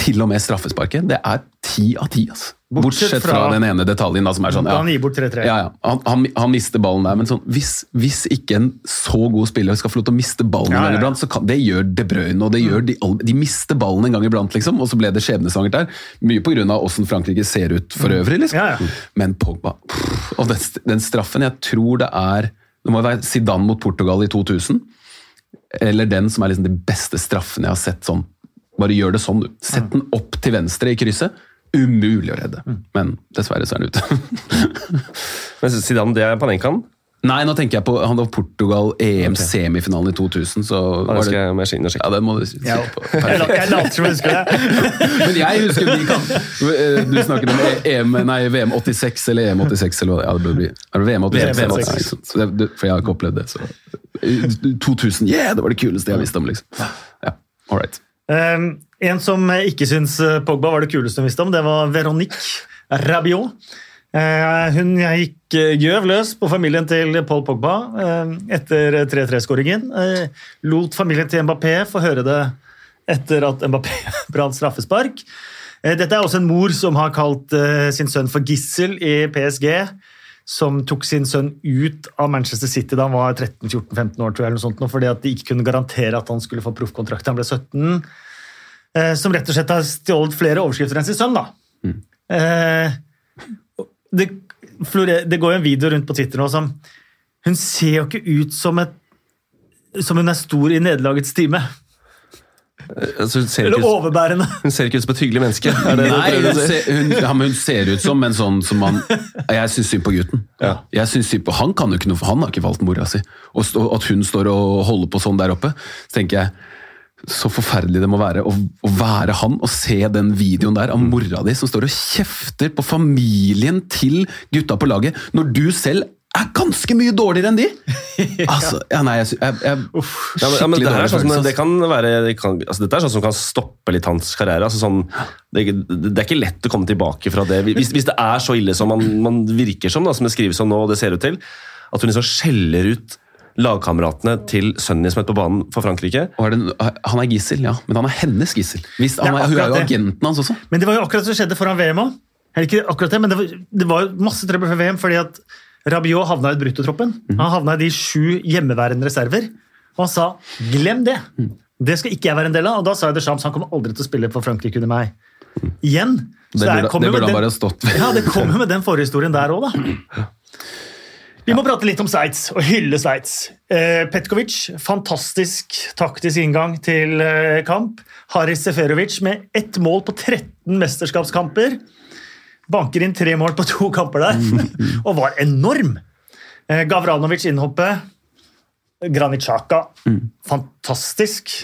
til og med straffesparket, det er ti av ti. Altså.
Bortsett
Bortsett fra,
fra-
den ene detaljen da, som er sånn
ja, han gir bort 3-3.
Ja, ja. Han, han, han mister ballen der, men sånn, hvis, hvis ikke en så god spiller skal få lov til å miste ballen
Ja,
iblant, så kan, det gjør De Bruyne, og det gjør de, de mister ballen en gang iblant, liksom, og så ble det skjebnesvangert der. Mye av hvordan Frankrike ser ut for øvrig, liksom.
Ja.
Men Pogba pff, Og den, den straffen, jeg tror det er Det må være Zidane mot Portugal i 2000. Eller den som er liksom de beste straffene jeg har sett sånn. Bare gjør det sånn, du. Sett den opp til venstre i krysset. Umulig å redde. Men dessverre så er den ute.
Men Zidane, det er Panenkaen?
Nei, nå tenker jeg på han var Portugal EM-semifinalen i 2000, så
Ja,
var
det skal jeg må inn og
Ja,
sjekke.
den må du si på. Perfekt.
jeg later som jeg husker det.
Men jeg husker de kan Du snakket om EM, nei, VM 86 eller EM 86 eller hva ja, det burde bli. Er det VM 86?
VM 86.
Nei. Så det, det, for jeg har ikke opplevd det. Så. 2000, yeah, det var det kuleste jeg visste om, liksom. Ja, all right.
Um, en som ikke syns eh, Pogba var det kuleste hun visste om, det var Veronique Rabiot. Eh, hun gikk eh, gjøv løs på familien til Paul Pogba eh, etter 3-3-skåringen. Eh, lot familien til Mbappé få høre det etter at Mbappé brant straffespark. Dette er også en mor som har kalt sin sønn for gissel i PSG. Som tok sin sønn ut av Manchester City da han var 13-14-15 år, tror jeg, eller noe sånt, fordi at de ikke kunne garantere at han skulle få proffkontrakt da han ble 17. Eh, som rett og slett har stjålet flere overskrifter enn sin sønn. da. Eh, det, det går jo en video rundt på Twitter nå som Hun ser jo ikke ut som, et, som hun er stor i nederlagets time.
Altså, hun, ser
Eller
ut,
overbærende.
hun ser ikke ut som et hyggelig menneske. Er det
Nei,
det
hun ser, hun, ja, men hun ser ut som en sånn som man Jeg syns synd på gutten.
Ja.
Jeg synes synd på, Han kan jo ikke noe, han har ikke valgt mora si. Og stå, at hun står og holder på sånn der oppe, så tenker jeg så forferdelig det må være å, å være han og se den videoen der av mora di som står og kjefter på familien til gutta på laget, når du selv er ganske mye dårligere enn de! Altså, ja, nei, jeg, jeg, jeg
Uff, men, ja, men det her er sånn, som- det kan være, det kan, altså, Dette er sånn som kan stoppe litt hans karriere. Altså, sånn, det, det er ikke lett å komme tilbake fra det. Hvis, hvis det er så ille som man, man virker som, da, som det skrives om nå, og det ser ut til, at hun liksom skjeller ut lagkameratene til sønnen din som er på banen for Frankrike.
Og er det, han er gissel, ja, men han er hennes gissel. Hvis, han
er
er, hun er jo agenten hans også.
Men det var jo akkurat det som skjedde foran VM òg. Ikke akkurat det, men det var, det var masse trøbbel før VM fordi at Rabiot havna i bruttotroppen. Han havna i de sju hjemmeværende reserver. Og han sa 'glem det'. Det skal ikke jeg være en del av. Og da sa jeg det Shams han kommer aldri til å spille for Frankrike under meg. Igjen.
Det
Så det
burde, det burde han bare stått ved.
Ja, det kommer med den forhistorien der òg, da. Vi må prate litt om Sveits, og hylle Sveits. Eh, Petkovic, fantastisk taktisk inngang til eh, kamp. Haris Seferovic med ett mål på 13 mesterskapskamper. Banker inn tre mål på to kamper der, og var enorm. Eh, Gavranovic innhoppet. Granit mm. fantastisk.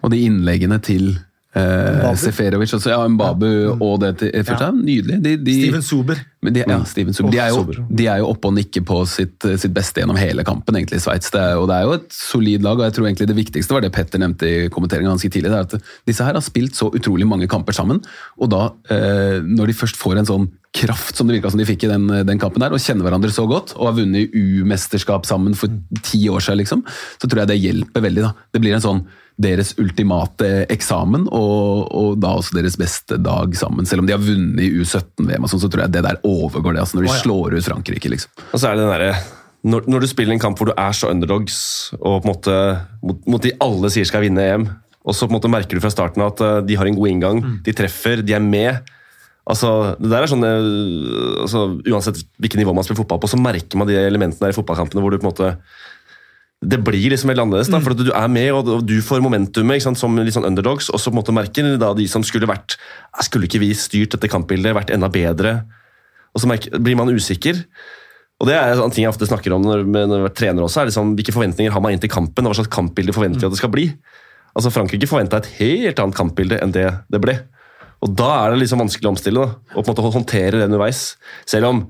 Og de innleggene til eh, Seferovic også, ja, Mbabu og det til ja. Nydelig. De, de,
Steven
men de, ja, Steven Sub. De, er jo,
Sober.
de er jo oppe og nikker på sitt, sitt beste gjennom hele kampen, egentlig, i Sveits. Det er- Og det er jo et solid lag, og jeg tror egentlig det viktigste var det Petter nevnte i kommenteringen ganske tidlig. det er at Disse her har spilt så utrolig mange kamper sammen, og da, eh, når de først får en sånn kraft som det virka som de fikk i den, den kampen der, og kjenner hverandre så godt, og har vunnet U-mesterskap sammen for ti år siden, liksom, så tror jeg det hjelper veldig. da. Det blir en sånn deres ultimate eksamen, og, og da også deres beste dag sammen. Selv om de har vunnet i U17-VM, og sånn, så tror jeg det der overgår det. altså Når de
ja.
slår ut Frankrike, liksom.
Og så er det den derre når, når du spiller en kamp hvor du er så underdogs, og på en måte mot, mot de alle sier skal vinne EM, og så på en måte merker du fra starten at eh, de har en god inngang, de treffer, de er med. Altså, det der er sånn, altså, Uansett hvilket nivå man spiller fotball på, så merker man de elementene der i fotballkampene hvor du på en måte det blir liksom veldig annerledes, da, for at du er med og du får momentumet ikke sant, som litt sånn underdogs, og så på en måte merker da de som skulle vært «Ah, Skulle ikke vi styrt dette kampbildet, vært enda bedre? Og så merker, blir man usikker. Og det er en ting jeg ofte snakker om når, man når jeg er trener også, er liksom, hvilke forventninger har man inn til kampen, og hva slags kampbilde forventer vi at det skal bli. Altså Frankrike forventa et helt annet kampbilde enn det det ble. Og da er det liksom vanskelig å omstille da, og på en måte håndtere det underveis. Selv om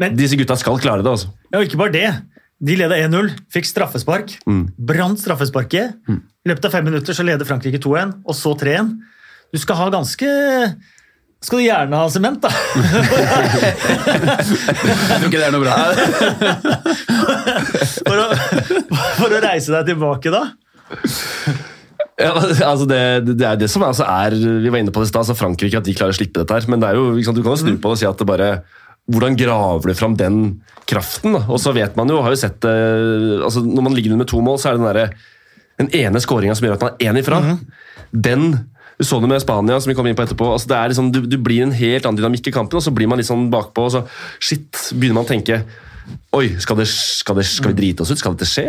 Men
disse gutta skal klare det. altså.
Ja, og ikke bare det. De leda 1-0, fikk straffespark. Brant straffesparket. I løpet av fem minutter så leder Frankrike 2-1, og så 3-1. Du skal ha ganske Skal du gjerne ha sement, da?
Jeg tror ikke det er noe bra.
For å, for å reise deg tilbake, da.
Ja, altså det, det er det som altså er Vi var inne på det i stad, altså Frankrike at de klarer å slippe dette. her, Men det er jo, liksom, du kan jo snu på det og si at det bare Hvordan graver du fram den kraften? da? Og så vet man jo, har jo sett det altså Når man ligger med to mål, så er det den, der, den ene skåringa som gjør at man er én ifra. Den du så det med Spania, som vi kom inn på etterpå. altså det er liksom, du, du blir en helt annen dynamikk i kampen, og så blir man litt sånn bakpå. og så shit, begynner man å tenke Oi, skal, det, skal, det, skal vi drite oss ut? Skal dette skje?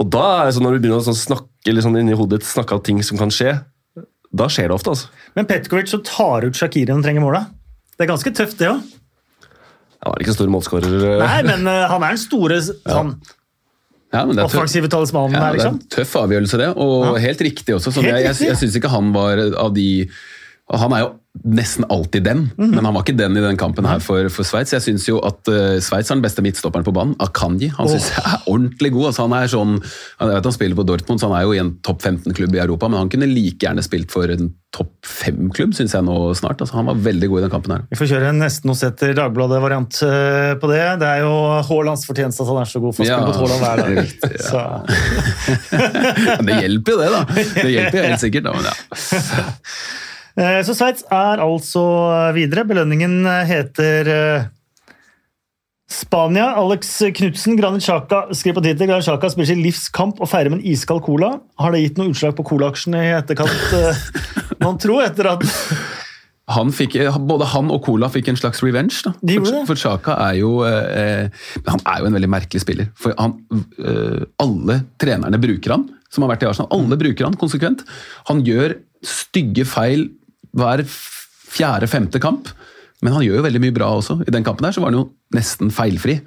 Og da er det sånn når du begynner å sånn snakke sånn inni hodet ditt, snakke av ting som kan skje, da skjer det ofte. altså.
Men Petkovic så tar ut Shakiri når han trenger måla. Det er ganske tøft, det òg.
Han var ikke en stor målskårer. eh.
Nei, men uh, han er den store sånn,
Ja, men det er
offensive talismanen
Ja,
her,
det er
liksom.
en tøff avgjørelse, det. Og
Ja.
helt riktig også. Sånn,
Helt
jeg jeg, jeg syns ikke han var av de Han er jo nesten alltid den,
Mhm.
men han var ikke den i den kampen her for, for Sveits. Jeg syns jo at uh, Sveits er den beste midtstopperen på banen. Akanji. Han synes jeg er ordentlig god. Altså, han er sånn, jeg vet han spiller på Dortmund, så han er jo i en topp 15-klubb i Europa, men han kunne like gjerne spilt for en topp 5-klubb, syns jeg nå snart. Altså, han var veldig god i den kampen her.
Vi får kjøre en nesten Nosetter Dagbladet-variant eh, på det. Det er jo Haalands fortjeneste at han er så god for å
Ja,
på mot Haaland hver dag.
riktig, ja. Det hjelper jo det, da. Det hjelper jo helt sikkert. Da, men ja.
Eh, Så Sveits er altså videre. Belønningen heter eh, Spania. Alex Knutsen, Granit Xhaka skriver på Twitter Granit Xhaka spiller sin livskamp og feirer med en iskald cola. Har det gitt noe utslag på colaaksjene i etterkant? eh, Man tror etter at
Han fikk, både han og Cola fikk en slags revenge. Da. For, for Xhaka er jo eh, Han er jo en veldig merkelig spiller. For han, eh, Alle trenerne bruker han, som har vært i Arsenal. Alle bruker han konsekvent. Han gjør stygge feil hver fjerde-femte kamp, men han gjør jo veldig mye bra også. I den kampen der så var han jo nesten feilfri.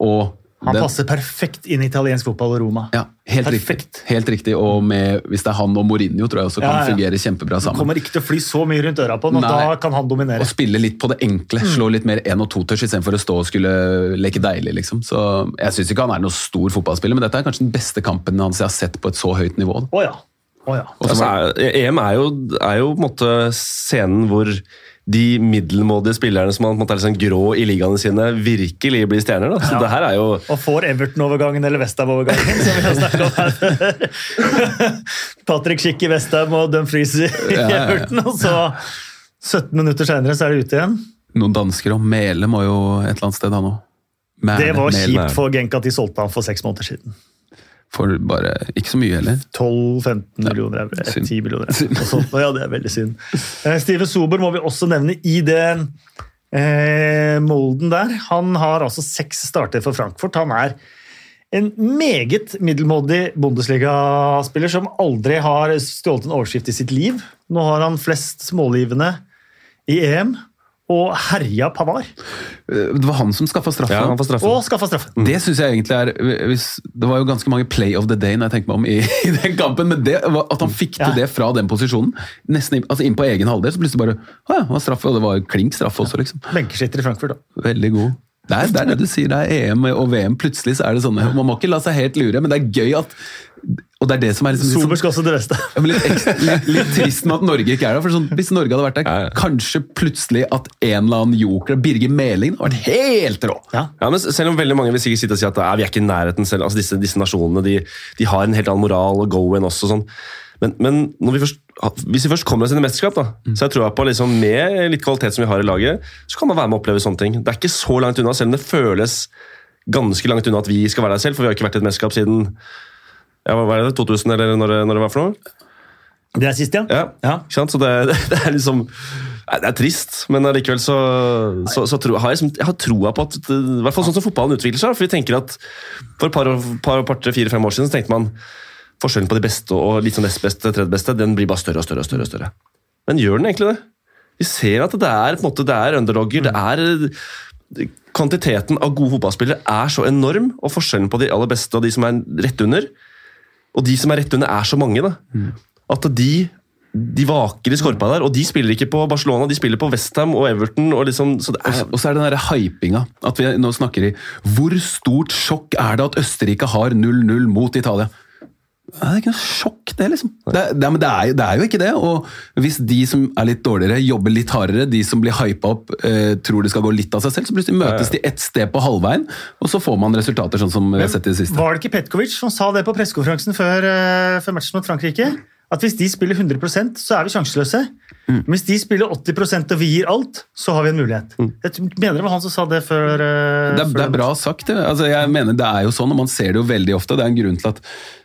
Og
han passer perfekt inn i italiensk fotball og Roma.
ja, helt
Perfekt.
riktig. Helt riktig. Og med, hvis det er han og Mourinho, tror jeg også kan
Ja, ja.
fungere kjempebra sammen.
Kommer ikke til å fly så mye rundt øra på og da kan han dominere.
Og spille litt på det enkle. Slå litt mer én- og totouch istedenfor å stå og skulle leke deilig. liksom. Så Jeg syns ikke han er noen stor fotballspiller, men dette er kanskje den beste kampen hans jeg har sett på et så høyt nivå. da.
Å ja. Å ja.
Er, EM er jo, er jo på en måte scenen hvor de middelmådige spillerne som på en måte er sånn grå i ligaene sine, virkelig blir stjerner. Da. Så
Ja.
det her er jo
Og får Everton-overgangen eller Westham-overgangen, som vi har snakket om her. Patrick Schick i Westham og Dumfries i
Ja, ja, ja.
Everton, og så 17 minutter senere så er det ute igjen.
Noen dansker og Mele må jo et eller annet sted, han òg.
Det var kjipt for Genk at de solgte han for seks måneder siden.
For bare ikke så mye heller.
12-15 millioner euro. eh, 10 millioner euro. og Ja, det er veldig synd. Eh, Steven Sober må vi også nevne i den eh, molden der. Han har altså seks starter for Frankfurt. Han er en meget middelmådig Bundesliga-spiller som aldri har stjålet en overskrift i sitt liv. Nå har han flest smålivende i EM, og herja Pavar.
Eh, Det var han som skaffa straffa.
Ja, han får.
Og skaffa straffe.
Det synes jeg egentlig er hvis, Det var jo ganske mange play of the day når jeg tenker meg om i, i den kampen, men det at han fikk til
Ja.
det fra den posisjonen, nesten inn, altså inn på egen halvdel, så plutselig bare Å ja, det var straffe, og det var klink straffe også, liksom.
Benkeskytter i Frankfurt, da.
Veldig god. Det er, det er det du sier, det er EM og VM. Plutselig så er det sånn Man må ikke la seg helt lure, men det er gøy at Og det er det som er liksom, litt sånn-
skal også til Vesta.
ja, men litt, ekstra, litt, litt trist med at Norge ikke er der. for sånn, Hvis Norge hadde vært der,
Ja, ja.
kanskje plutselig at en eller annen joker, Birger Meling, hadde vært helt rå.
Ja.
Ja, men Selv om veldig mange vil sikkert sitte og si at "Nei, vi er ikke i nærheten selv, altså disse, disse nasjonene de, de har en helt annen moral og go-in også. Sånn. Men, men når vi først, hvis vi først kommer oss inn i mesterskap, da, så jeg tror jeg på liksom, med litt kvalitet som vi har i laget, så kan man være med å oppleve sånne ting. Det er ikke så langt unna, selv om det føles ganske langt unna at vi skal være der selv, for vi har ikke vært i et mesterskap siden ja, hva var det, 2000, eller når når det var for noe?
Det er sist, ja.
Ja,
Ja.
Så det, det er liksom Det er trist, men allikevel så, så, så tro, har jeg, liksom- jeg har troa på at I hvert fall sånn som fotballen utvikler seg. For vi tenker at For et par, par, par tre, fire, fem år siden så tenkte man forskjellen på de beste og litt sånn nest beste, tredje beste, den blir bare større og større. og større og større. Men gjør den egentlig det? Vi ser at det er, på en måte, det er underdogger. det er Kvantiteten av gode fotballspillere er så enorm, og forskjellen på de aller beste og de som er rett under, og de som er rett under, er så mange. da. At de, de vaker i skorpa der, og de spiller ikke på Barcelona, de spiller på Westham og Everton. og liksom, så er,
Og så er det den hypinga. At vi nå snakker i Hvor stort sjokk er det at Østerrike har 0-0 mot Italia? Det er ikke noe sjokk, det, liksom. Det, det, men det er, det er jo ikke det. Og hvis de som er litt dårligere, jobber litt hardere, de som blir hypa opp, eh, tror det skal gå litt av seg selv, så plutselig møtes de ett sted på halvveien, og så får man resultater sånn som vi har sett i det siste.
Var det ikke Petkovic som sa det på pressekonferansen før, eh, før matchen mot Frankrike? At hvis de spiller 100% så er vi sjanseløse.
Mm.
Hvis de spiller 80% og vi gir alt, så har vi en mulighet. Jeg mener det var han som sa det før. eh,
Det er,
før
det er bra sagt. det. Altså, jeg mener Det er jo sånn, og man ser det jo veldig ofte. Det er en grunn til at,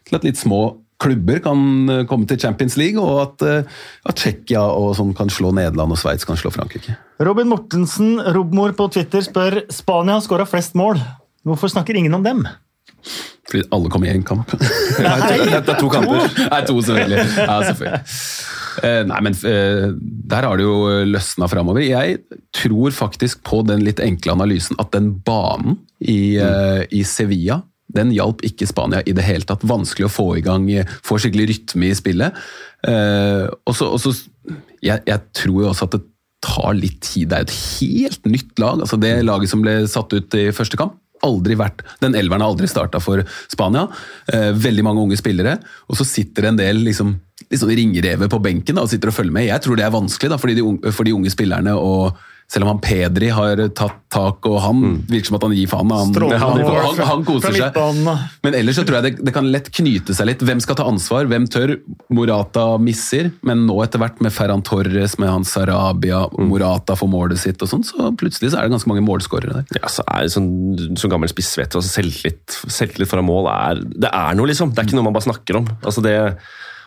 til at litt små klubber kan eh, komme til Champions League, og at, eh, at Tsjekkia og sånn kan slå Nederland og Sveits kan slå Frankrike.
Robin Mortensen Robmor på Twitter spør Spania har skåra flest mål. Hvorfor snakker ingen om dem?
Fordi alle kommer i én kamp.
Nei,
det er to kamper.
Nei, to selvfølgelig. Ja, selvfølgelig. Eh, nei, men eh, der har det jo løsna framover. Jeg tror faktisk på den litt enkle analysen at den banen i, eh, i Sevilla den hjalp ikke Spania i det hele tatt. Vanskelig å få i gang, eh, få skikkelig rytme i spillet. Eh, og så jeg, jeg tror jo også at det tar litt tid. Det er et helt nytt lag. altså Det laget som ble satt ut i første kamp, aldri vært, Den elveren har aldri starta for Spania. Eh, veldig mange unge spillere. Og så sitter det en del liksom, sånn ringrever på benken da, og sitter og følger med. Jeg tror det er vanskelig da, for de, for de unge spillerne å selv om han Pedri har tatt tak, og han virker som at han gir faen. Han, han, han, han, koser seg. Men ellers så tror jeg det, det kan lett knyte seg litt. Hvem skal ta ansvar? Hvem tør? Morata misser, men nå etter hvert med Ferran Torres, med hans Sarabia, Morata får målet sitt og sånn, så plutselig så er det ganske mange målskårere der.
Ja, så er det sånn, Som gammel spissvete, altså selvtillit, selvtillit foran mål er Det er noe, liksom. Det er ikke noe man bare snakker om. Altså det,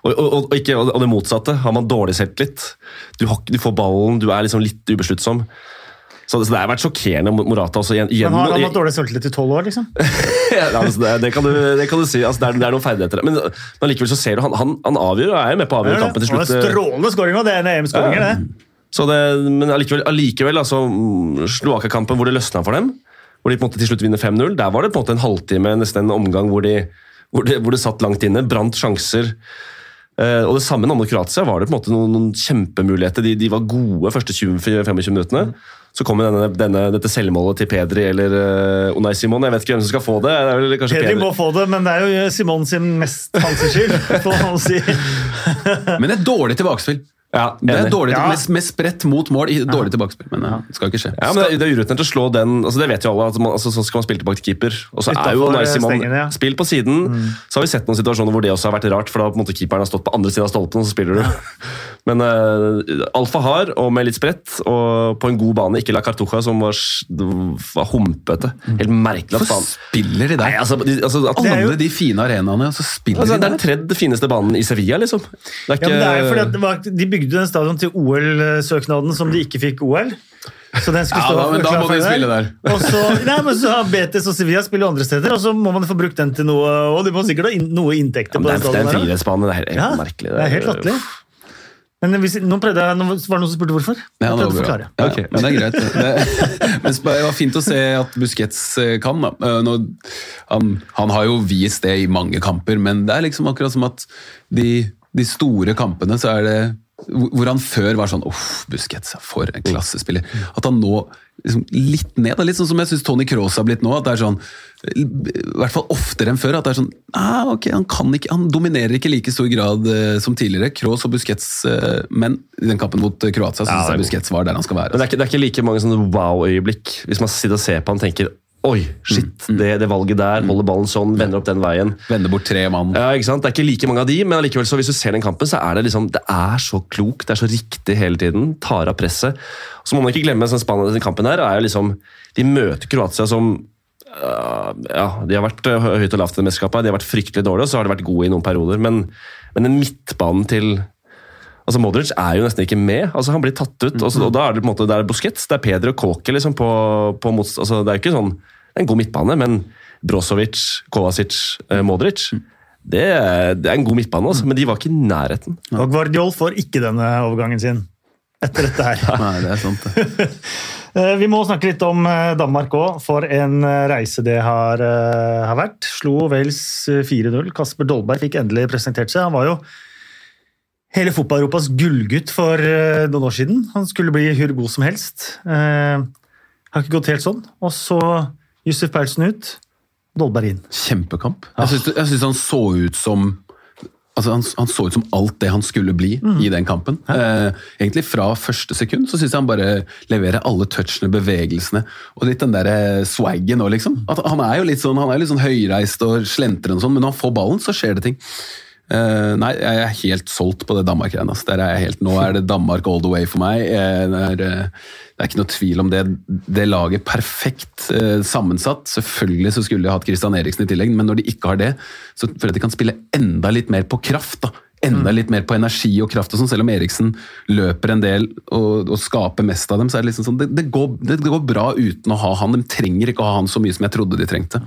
og, og, og, ikke, og det motsatte. Har man dårlig selvtillit, du, har, du får ballen, du er liksom litt ubesluttsom. Så det, så det har vært sjokkerende Morata også. Igjen,
Men har han hatt dårlig selvtillit i tolv år, liksom?
ja, altså det, det, kan du, det kan du si. Altså det, er, det er noen ferdigheter. Men, men likevel så ser du han, han, han avgjør og er med på å avgjøre kampen til slutt.
strålende skåring, og det er en EM-skåringer, det.
Så det, men allikevel, allikevel altså, mm, Slovakkia-kampen hvor det løsna for dem, hvor de på en måte til slutt vinner 5-0, der var det på en måte en halvtime, nesten en omgang hvor, de, hvor, de, hvor det satt langt inne, brant sjanser. Eh, og det samme med Kroatia var det på en måte noen, noen kjempemuligheter. De, de var gode første 20-25 minuttene. Så kommer denne, denne, dette selvmålet til Pedri eller uh, Unai Simon. Jeg vet ikke hvem som skal få det. det er vel kanskje
Pedri må få det, men det er jo Simon sin mest hans skyld, får man si.
Men et dårlig tilbakespill.
Ja,
Det er dårlig,
Ja.
med, med spredt mot mål Dårlig dårlig tilbakespill, men ja, det skal ikke skje.
Ja, men det, er- det er urutinert å slå den altså Det vet jo alle. at man, altså, Så skal man spille tilbake til keeper. Og så er jo
Utenfor
Unai Simon
stengen, ja.
Spill på siden. Så har vi sett noen situasjoner hvor det også har vært rart, for da på en måte keeperen har stått på andre siden av stolpen, og så spiller du. Men uh, Alfa har, og med litt spredt, og på en god bane, ikke La Cartuja, som var, var humpete. Helt merkelig at
Hvorfor
faen
spiller de der?
Nei, altså, de, altså, at,
er jo-
de fine arenaene, og så spiller
altså, Det er den tredje fineste banen i Sevilla, liksom. Det er
Ja, men det er jo fordi at det var, De bygde den stadion til OL-søknaden som de ikke fikk OL. Så den skulle
Ja, da- men da må de spille der.
Og så, nei, men så har Betes og Sevilla spiller andre steder, og så må man få brukt den til noe. Og de må sikkert ha noe inntekter
ja,
på
den
den
stadion. det er en friidrettsbane. Det er helt,
Ja,
merkelig.
det er helt latterlig. Men hvis, nå prøvde jeg, nå var det noen som spurte hvorfor.
Ja, det var bra. Ja,
okay.
Men det er greit. Det, men det var fint å se at Busquets eh, kan. Da. Eh, Nå, han, han har jo vist det i mange kamper, men det er liksom akkurat som at de, de store kampene så er det hvor han før var sånn Uff, Busquets, for en klassespiller. At han nå liksom litt ned. Litt sånn som jeg syns Tony Cross har blitt nå. at det er sånn, I hvert fall oftere enn før. at det er sånn, ah, ok, Han kan ikke, han dominerer ikke i like stor grad uh, som tidligere. Kroos og Busquets, uh, men i den kampen mot eh, Kroatia
Ja,
syns
er
jeg Busquets var der han skal være.
Men det er, ikke, det er ikke like mange sånne wow-øyeblikk. Hvis man sitter og ser på han tenker Oi, shit, det, det valget der, holder ballen sånn, vender opp den veien.
Vender bort tre mann.
Ja, ikke sant? Det er ikke like mange av de, men allikevel så hvis du ser den kampen, så er det liksom, det er så klokt, det er så riktig hele tiden. Tar av presset. Så må man ikke glemme sånn spannende den kampen her, er jo liksom De møter Kroatia som Uh, ja, De har vært øh, høyt og lavt i mesterskapet. De har vært fryktelig dårlige, og så har de vært gode i noen perioder. Men, men den midtbanen til Altså Modric er jo nesten ikke med. altså Han blir tatt ut. og, så, og Da er det på en måte, det er Busquets, det er Peder og Kåke liksom, på, på motst... Altså, det er jo ikke sånn Det er en god midtbane, men Brozovic, Kovacic, eh, Modric det er, det er en god midtbane, altså, men de var ikke i nærheten.
Og Guardiol får ikke denne overgangen sin etter dette her.
Nei, det er sant. det.
Eh, Vi må snakke litt om eh, Danmark òg, for en eh, reise det har, har vært. Slo Wales eh, 4-0. Kasper Dolberg fikk endelig presentert seg. Han var jo hele fotball-Europas gullgutt for eh, noen år siden. Han skulle bli hvor god som helst. Eh, Har ikke gått helt sånn. Og så Yusuf Paulsen ut, Dolberg inn.
Kjempekamp. Jeg syns, jeg syns han så ut som Altså, han, han så ut som alt det han skulle bli i den kampen. Eh, egentlig Fra første sekund så syns jeg han bare leverer alle touchene, bevegelsene og litt den der eh, swaggen òg, liksom. At han er jo litt sånn, han er litt sånn høyreist og slentrende og sånn, men når han får ballen, så skjer det ting. Eh, nei, jeg er helt solgt på det Danmark-greiene. Altså. Der er jeg helt, nå er det Danmark all the way for meg. Eh, det, er, eh, det er ikke noe tvil om det. Det laget perfekt uh, sammensatt. Selvfølgelig så skulle de hatt Christian Eriksen i tillegg, men når de ikke har det, så føler jeg at de kan spille enda litt mer på kraft. da. Enda litt mer på energi og kraft, og sånn, selv om Eriksen løper en del og, og skaper mest av dem. så er Det liksom sånn, det, det, går, det går bra uten å ha han. De trenger ikke å ha han så mye som jeg trodde de trengte.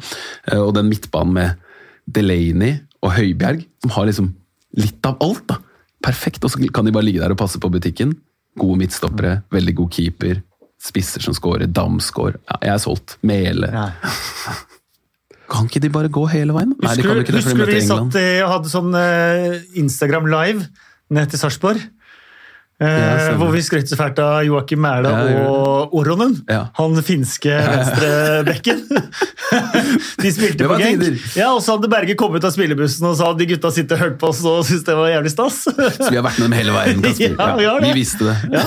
Og den midtbanen med Delaney og Høibjerg, som har liksom litt av alt. da. Perfekt, og så kan de bare ligge der og passe på butikken. Gode midtstoppere, veldig god keeper, spisser som scorer, Damsgaard. Ja, jeg er solgt. Mele. Kan ikke de bare gå hele veien? Nei, de kan ikke det, for de møter
vi
England.
satt i- hadde sånn eh, Instagram live ned til Sarpsborg? Eh,
stemmer.
hvor vi skrøt så fælt av Joakim Mæhle
Ja,
og Oronen.
Ja.
Han finske venstrebekken. De spilte på
gang.
Ja, og så hadde Berge kommet ut av spillebussen og sa at de gutta sitter og hørte på oss og syntes det var jævlig stas.
Så vi har vært med dem hele veien.
Ja, vi
vi visste det.
ja.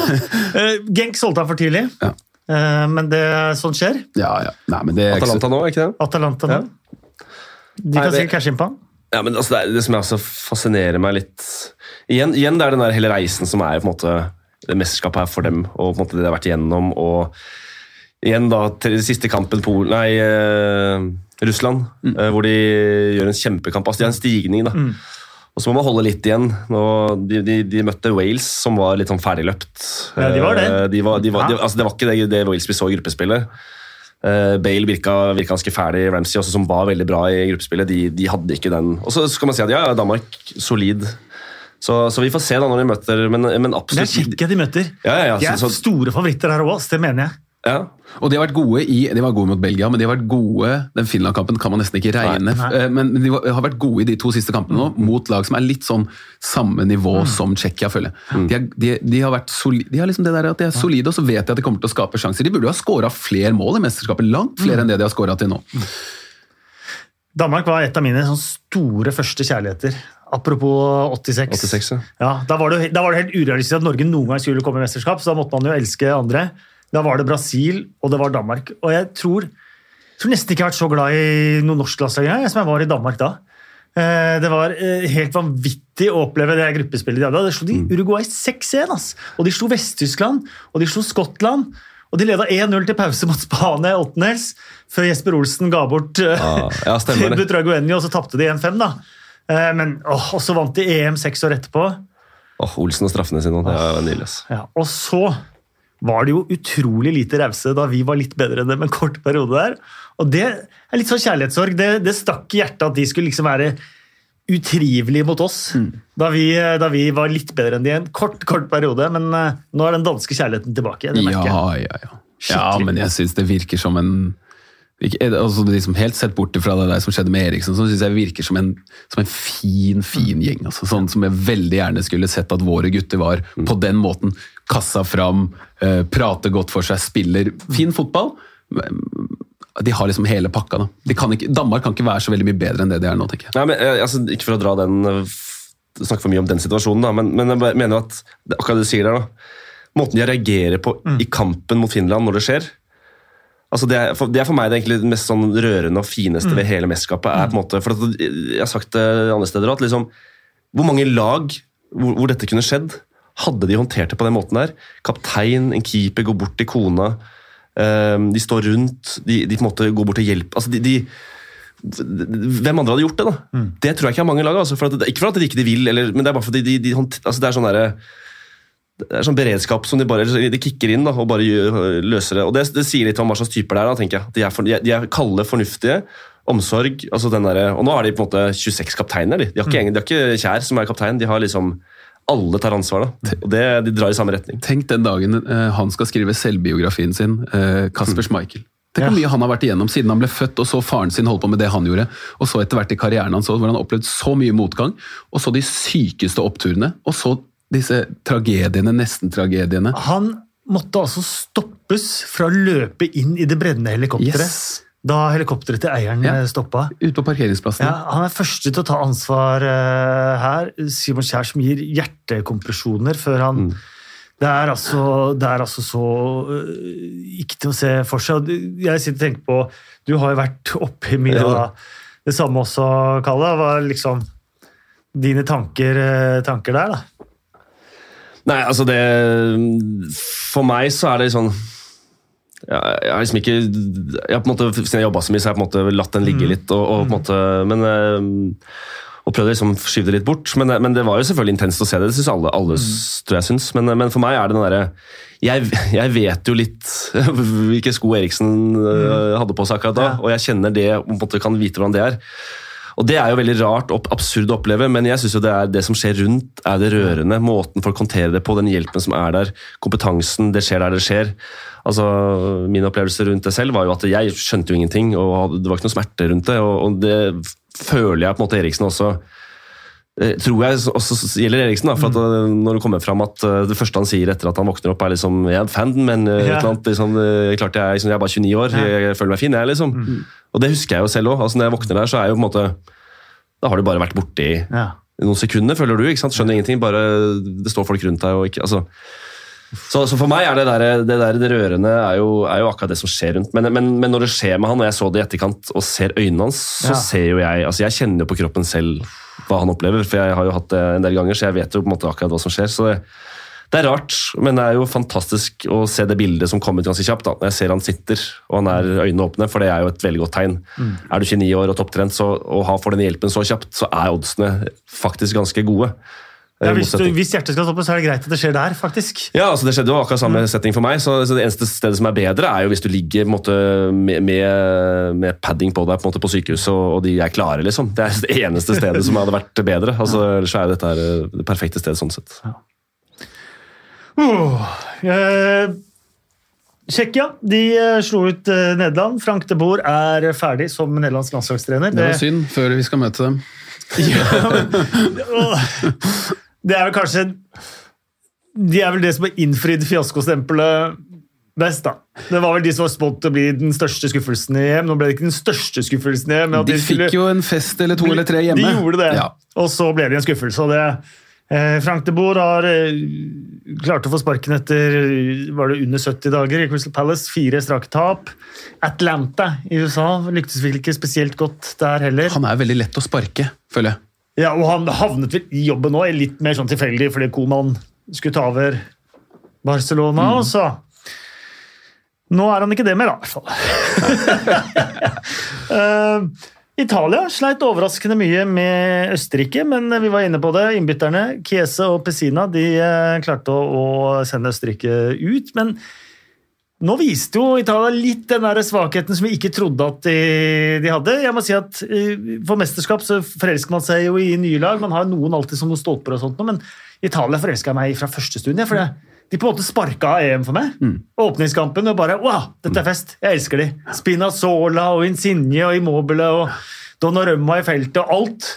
Eh, Genk solgte han for tidlig,
Ja.
Eh, men det, sånn skjer.
Ja, ja. Nei, men det er
Atalanta nå, er ikke det?
Atalanta nå. De kan
det-
sikkert cashe inn på han.
Ja, men altså, det, det som også fascinerer meg litt Igjen, igjen det er den der hele reisen som er på en måte det mesterskapet her for dem, og på en måte det de har vært igjennom. og Igjen da, til siste kampen Polen, nei, eh, Russland, eh, hvor de gjør en kjempekamp. Altså, de har en stigning, da. Og så må man holde litt igjen. Nå, de, de, de møtte Wales, som var litt sånn ferdigløpt.
Ja, de var det.
Eh, De var, de var,
Ja.
altså, det var ikke det, det Wales vi så i gruppespillet. Eh, Bale virka, virka ganske ferdig. Ramsey, også, som var veldig bra i gruppespillet, de, de hadde ikke den. Og så skal man si at ja, Danmark solid. Så, så vi får se da når de møter, men, men
Det er kjekke de møter.
Ja, ja, ja,
De er
så- så-
store favoritter her òg, det mener jeg.
Ja.
Og de har vært gode i, de var gode mot Belgia, men de har vært gode Den Finland-kampen kan man nesten ikke regne.
Nei.
nei. Men de har vært gode i de to siste kampene nå, mot lag som er litt sånn samme nivå som Tsjekkia, føler jeg. De, er, de, de har vært solide, de har liksom det der at de er solide, og så vet de at de kommer til å skape sjanser. De burde jo ha skåra flere mål i mesterskapet, langt flere enn det de har skåra til nå.
Danmark var et av mine sånn store første kjærligheter. Apropos 86.
86, ja.
Ja, da, var det, da var det helt urealistisk at Norge noen gang skulle komme i mesterskap, så da måtte man jo elske andre. Da var det Brasil, og det var Danmark. Og jeg tror, tror nesten ikke jeg har vært så glad i noe norsk landslag som jeg var i Danmark da. Eh, Det var eh, helt vanvittig å oppleve det gruppespillet de hadde. De slo de Uruguay 6-1, og de slo Vest-Tyskland, og de slo Skottland. Og de leda 1-0 til pause mot Spania i åttendels, før Jesper Olsen ga bort eh,
Ja, ja, det.
Butragueño, og så tapte de 1-5, da. Eh, Men åh, og så vant de EM seks år etterpå.
Åh, Olsen og straffene sine, det var nydelig. ass.
Ja, og så var det jo utrolig lite rause da vi var litt bedre enn dem en kort periode der. Og det er litt sånn kjærlighetssorg. Det, det stakk i hjertet at de skulle liksom være utrivelige mot oss da, vi, da vi var litt bedre enn de en kort, kort periode. Men eh, nå er den danske kjærligheten tilbake. Det merker jeg.
Ja, ja, ja. Ja, men jeg syns det virker som en ikke, altså liksom Helt sett bort fra det der som skjedde med Eriksen, så syns jeg virker som en, som en fin, fin gjeng. Altså, sånn som jeg veldig gjerne skulle sett at våre gutter var på den måten. Kassa fram, eh, prate godt for seg, spiller fin fotball. De har liksom hele pakka. da. De kan ikke, Danmark kan ikke være så veldig mye bedre enn det de er nå, tenker jeg.
Nei, men, eh, altså, ikke for å dra den eh, snakke for mye om den situasjonen, da, men, men jeg mener at akkurat det du sier der, da, måten de reagerer på i kampen mot Finland når det skjer altså det, er, for, det er for meg det mest sånn rørende og fineste ved hele mesterskapet. er på en måte, for Jeg har sagt det andre steder at liksom, Hvor mange lag hvor, hvor dette kunne skjedd, hadde de håndtert det på den måten der? Kaptein, en keeper går bort til kona, eh, de står rundt, de, de på en måte går bort og hjelper altså de, de hvem andre hadde gjort det? da? Det tror jeg ikke er mange lag. Altså, for at, ikke for at de ikke vil, eller, men det er bare fordi de, de, de altså, det er sånn derre det er sånn beredskap som de bare de kicker inn da, og bare løser det. Og det, det sier litt om hva slags typer det er. da, tenker jeg. De er, for, de er, de er kalde, fornuftige. Omsorg. altså den der, Og nå er de på en måte 26 kapteiner. De, de, har, ikke, mm. de har ikke Kjær som er kaptein. De har liksom Alle tar ansvar. da. Og det, De drar i samme retning.
Tenk den dagen uh, han skal skrive selvbiografien sin, uh, Kasper Schmeichel. Tenk hvor
Ja.
mye han har vært igjennom siden han ble født og så faren sin holde på med det han gjorde. Og så etter hvert i karrieren hans, hvor han har opplevd så mye motgang. Og så de sykeste oppturene. Og så disse tragediene, nesten-tragediene.
Han måtte altså stoppes fra å løpe inn i det brennende helikopteret
Yes.
Da helikopteret til eieren
Ja.
eh, stoppa.
Ute på parkeringsplassen.
Ja, han er første til å ta ansvar uh, her. Simon Kjær som gir hjertekompresjoner før han det, er altså, det er altså så uh, ikke til å se for seg. Jeg sitter og tenker på Du har jo vært oppi mye
Ja.
det samme også, Kalle. Hva er liksom dine tanker, uh, tanker der, da?
Nei, altså det For meg så er det sånn ja, jeg har liksom ikke jeg har på en måte, Siden jeg jobba så mye, så har jeg på en måte latt den ligge litt. Og, og på en måte, men eh, og prøvde liksom skyve det litt bort. Men, men det var jo selvfølgelig intenst å se det. Det syns alle, alle s- tror jeg syns. Men, men for meg er det den derre jeg, jeg vet jo litt hvilke sko Eriksen eh, hadde på seg akkurat da,
Ja.
og jeg kjenner det og på en måte kan vite hvordan det er. Og Det er jo veldig rart og absurd å oppleve, men jeg synes jo det er det som skjer rundt, er det rørende. Måten folk håndterer det på, den hjelpen som er der, kompetansen, det skjer der det skjer. Altså, Min opplevelse rundt det selv var jo at jeg skjønte jo ingenting, og det var ikke noe smerte rundt det. Og, det føler jeg på en måte Eriksen også tror jeg også gjelder Eriksen. da, for at eh, Når det kommer fram at eh, det første han sier etter at han våkner opp, er liksom Jeg er en fan, men eh,
Ja.
annet, liksom, eh, klart jeg, liksom, jeg er bare 29 år. Jeg, jeg føler meg fin, jeg, liksom. Og det husker jeg jo selv òg. Altså, når jeg våkner der, så er jo på en måte Da har du bare vært borte i
Ja.
noen sekunder, føler du. ikke sant? Skjønner ingenting. bare Det står folk rundt deg og ikke altså. Så, så for meg er det der, det, der, det rørende er jo, er jo akkurat det som skjer rundt. Men, men, men når det skjer med han, og jeg så det i etterkant og ser øynene hans, så
Ja.
ser jo jeg altså Jeg kjenner jo på kroppen selv hva han opplever, for jeg har jo hatt det en del ganger, så jeg vet jo på en måte akkurat hva som skjer. så det, det er rart, men det er jo fantastisk å se det bildet som kom ut ganske kjapt. da. Når jeg ser han sitter og han er øynene åpne, for det er jo et veldig godt tegn. Er du 29 år og topptrent så, og får den hjelpen så kjapt, så er oddsene faktisk ganske gode.
Ja, hvis, du, hvis hjertet skal stoppe, så er det greit at det skjer der, faktisk.
ja, altså Det skjedde jo akkurat samme setting for meg. Så, så Det eneste stedet som er bedre, er jo hvis du ligger på en måte, med, med, med padding på deg på, en måte, på sykehuset, og, og de er klare. liksom. Det er det eneste stedet som hadde vært bedre. Altså, Ellers er dette her, eh, det perfekte stedet sånn sett.
Uh, eh, Tsjekkia de eh, slo ut eh, Nederland. Frank de Boer er ferdig som nederlandsk landslagstrener.
Det var synd, før vi skal møte dem.
Åh, det er vel kanskje De er vel det som har innfridd fiaskostempelet best, da. Det var vel de som var spådd å bli den største skuffelsen i EM. Nå ble det ikke den største skuffelsen i EM. De,
De
skulle-
fikk jo en fest eller to eller tre hjemme.
De gjorde det,
Ja.
og så ble det en skuffelse. og det eh, Frank de Boer har eh, klart å få sparken etter var det under 70 dager i Crystal Palace. Fire strake tap. Atlanta i USA lyktes vel ikke spesielt godt der heller.
Han er veldig lett å sparke, føler jeg.
Ja, og han havnet vel i jobben nå, litt mer sånn tilfeldig, fordi Koman skulle ta over Barcelona. og så Nå er han ikke det mer, da, i hvert fall. uh, Italia sleit overraskende mye med Østerrike, men vi var inne på det. Innbytterne, Chiese og Pessina, de eh, klarte å, å sende Østerrike ut. Men nå viste jo Italia litt den der svakheten som vi ikke trodde at de, de hadde. Jeg må si at eh, For mesterskap så forelsker man seg jo i nye lag. Man har noen alltid som noen stolper, og sånt, men Italia forelska meg fra første stund. For de på en måte sparka EM for meg. Åpningskampen og bare Wow, dette er fest! Jeg elsker de. Spinazzola og Insigne og Immobile og Donnarumma i feltet og alt.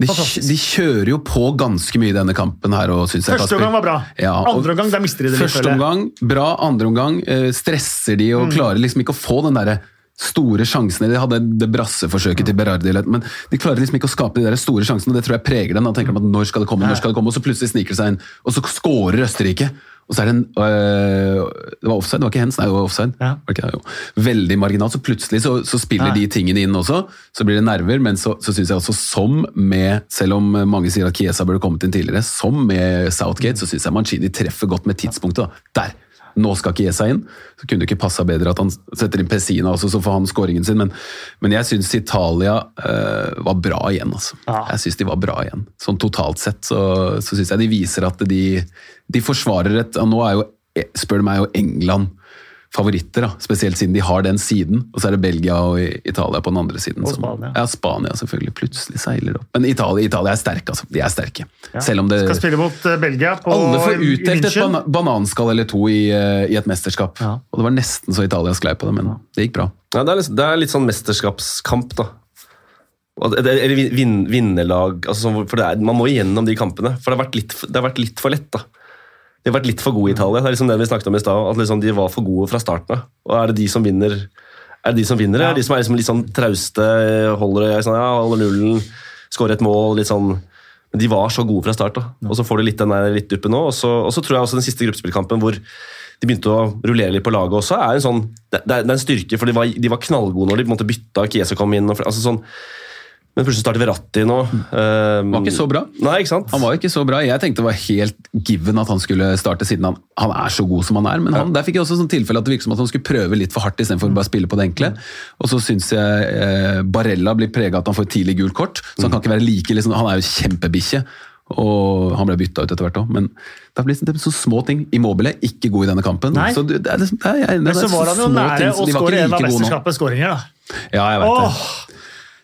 De, de kjører jo på ganske mye i denne kampen her. Og synes jeg
Første omgang var bra.
Ja,
Andre omgang, der mister de det.
Første omgang bra, andre omgang eh, stresser de og klarer liksom ikke å få den derre store sjansene. De hadde det brasseforsøket til Berardi, men de klarer liksom ikke å skape de der store sjansene. og Det tror jeg preger dem. Da tenker de at når skal det komme, når skal det komme, og så plutselig sniker det seg inn, og så skårer Østerrike. Og så er det en øh, Det var offside, det var ikke hens, nei, det var offside.
Ja.
Ikke jo. Veldig marginalt. Så plutselig så, så spiller
Nei.
de tingene inn også. Så blir det nerver, men så, så syns jeg også som med Selv om mange sier at Kiesa burde kommet inn tidligere, som med Southgate, så syns jeg Mancini treffer godt med tidspunktet. da. Der! Nå skal ikke Jesa inn. Så kunne det ikke passa bedre at han setter inn Pessina også, så får han skåringen sin. Men, men jeg syns Italia uh, var bra igjen, altså.
Ja.
Jeg syns de var bra igjen. Sånn totalt sett så, så syns jeg de viser at de, de forsvarer et og Nå er jo, spør du meg, jo England favoritter, da. spesielt siden de har den siden. Og så er det Belgia og Italia på den andre siden.
Og
som-
Spania.
Ja, Spania selvfølgelig. Plutselig seiler det opp. Men Italia, Italia er sterke, altså. De er sterke.
Ja.
Selv om det
Skal spille mot eh, Belgia på
alle får utdelt et ban bananskall eller to i, eh, i et mesterskap.
Ja.
Og det var nesten så Italia sklei på det, men det gikk bra.
Ja, det, er litt, det er litt sånn mesterskapskamp, da. Eller vin, vin, vinnerlag altså, sånn, for det er, Man må igjennom de kampene. For det har vært litt, har vært litt for lett. da. De har vært litt for gode i Italia. Det er liksom det vi snakket om i stad. At liksom de var for gode fra starten av. Og er det de som vinner? Er det de som vinner?
Ja.
Er det de som er liksom litt sånn trauste, holder, sånn, ja, holder nullen, skårer et mål, litt sånn Men de var så gode fra start, da. Og så får du litt den der litt duppen nå. Og så, og så tror jeg også den siste gruppespillkampen hvor de begynte å rullere litt på laget også, er en sånn Det, det er en styrke, for de var, de var knallgode når de på en måte bytta, Kiese kom inn og altså sånn Men plutselig starter Verratti nå. Um,
Var ikke så bra.
Nei, ikke sant?
Han var ikke så bra. Jeg tenkte det var helt given at han skulle starte, siden han, han er så god som han er. Men han, der fikk jeg også sånn tilfelle at det virket som at han skulle prøve litt for hardt istedenfor bare spille på det enkle. Og så syns jeg eh, Barella blir prega av at han får et tidlig gult kort. Så han kan ikke være like liksom, Han er jo kjempebikkje. Og han ble bytta ut etter hvert òg, men det blir liksom, så små ting. Immobile ikke god i denne kampen.
Nei.
Så det, det er liksom, det er, jeg er
Men så
er
var han jo nære å skåre en av mesterskapets skåringer. da.
Ja, jeg vet det.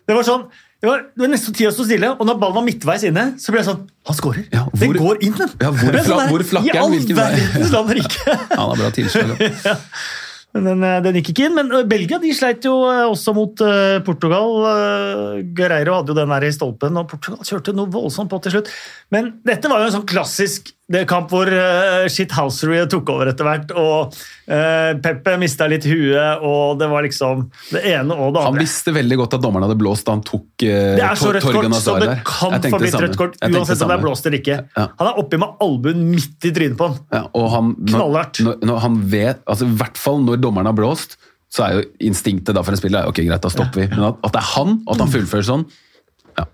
Det var sånn det var, det var nesten tida sto stille, og når ballen var midtveis inne, så ble jeg sånn Han skårer!
Ja,
Den
hvor-
går inn, den!
Ja, hvor
Det
fla- hvor flakker den?
I all
Hvilken vei?
verdens land rike!
ja, Han har bra tilslag. ja.
Men den, eh, den gikk ikke inn. Men eh, Belgia de sleit jo eh, også mot Portugal. Guerreiro hadde jo den der i stolpen, og Portugal kjørte noe voldsomt på til slutt. Men dette var jo en sånn klassisk det er kamp hvor uh, shithousery tok over etter hvert. og uh, Peppe mista litt huet, og det var liksom det ene og det andre.
Han visste veldig godt at dommeren hadde blåst da han tok uh,
Det er så rødt kort, så det kan få blitt rødt kort uansett om det er blåst eller ikke.
Ja.
Han er oppi med albuen midt i trynet på han.
Ja, og han,
Knallhardt.
når, når han vet, altså I hvert fall når dommeren har blåst, så er jo instinktet da for en spiller ok, greit, da stopper vi. Men at, at det er han, at han fullfører sånn ja.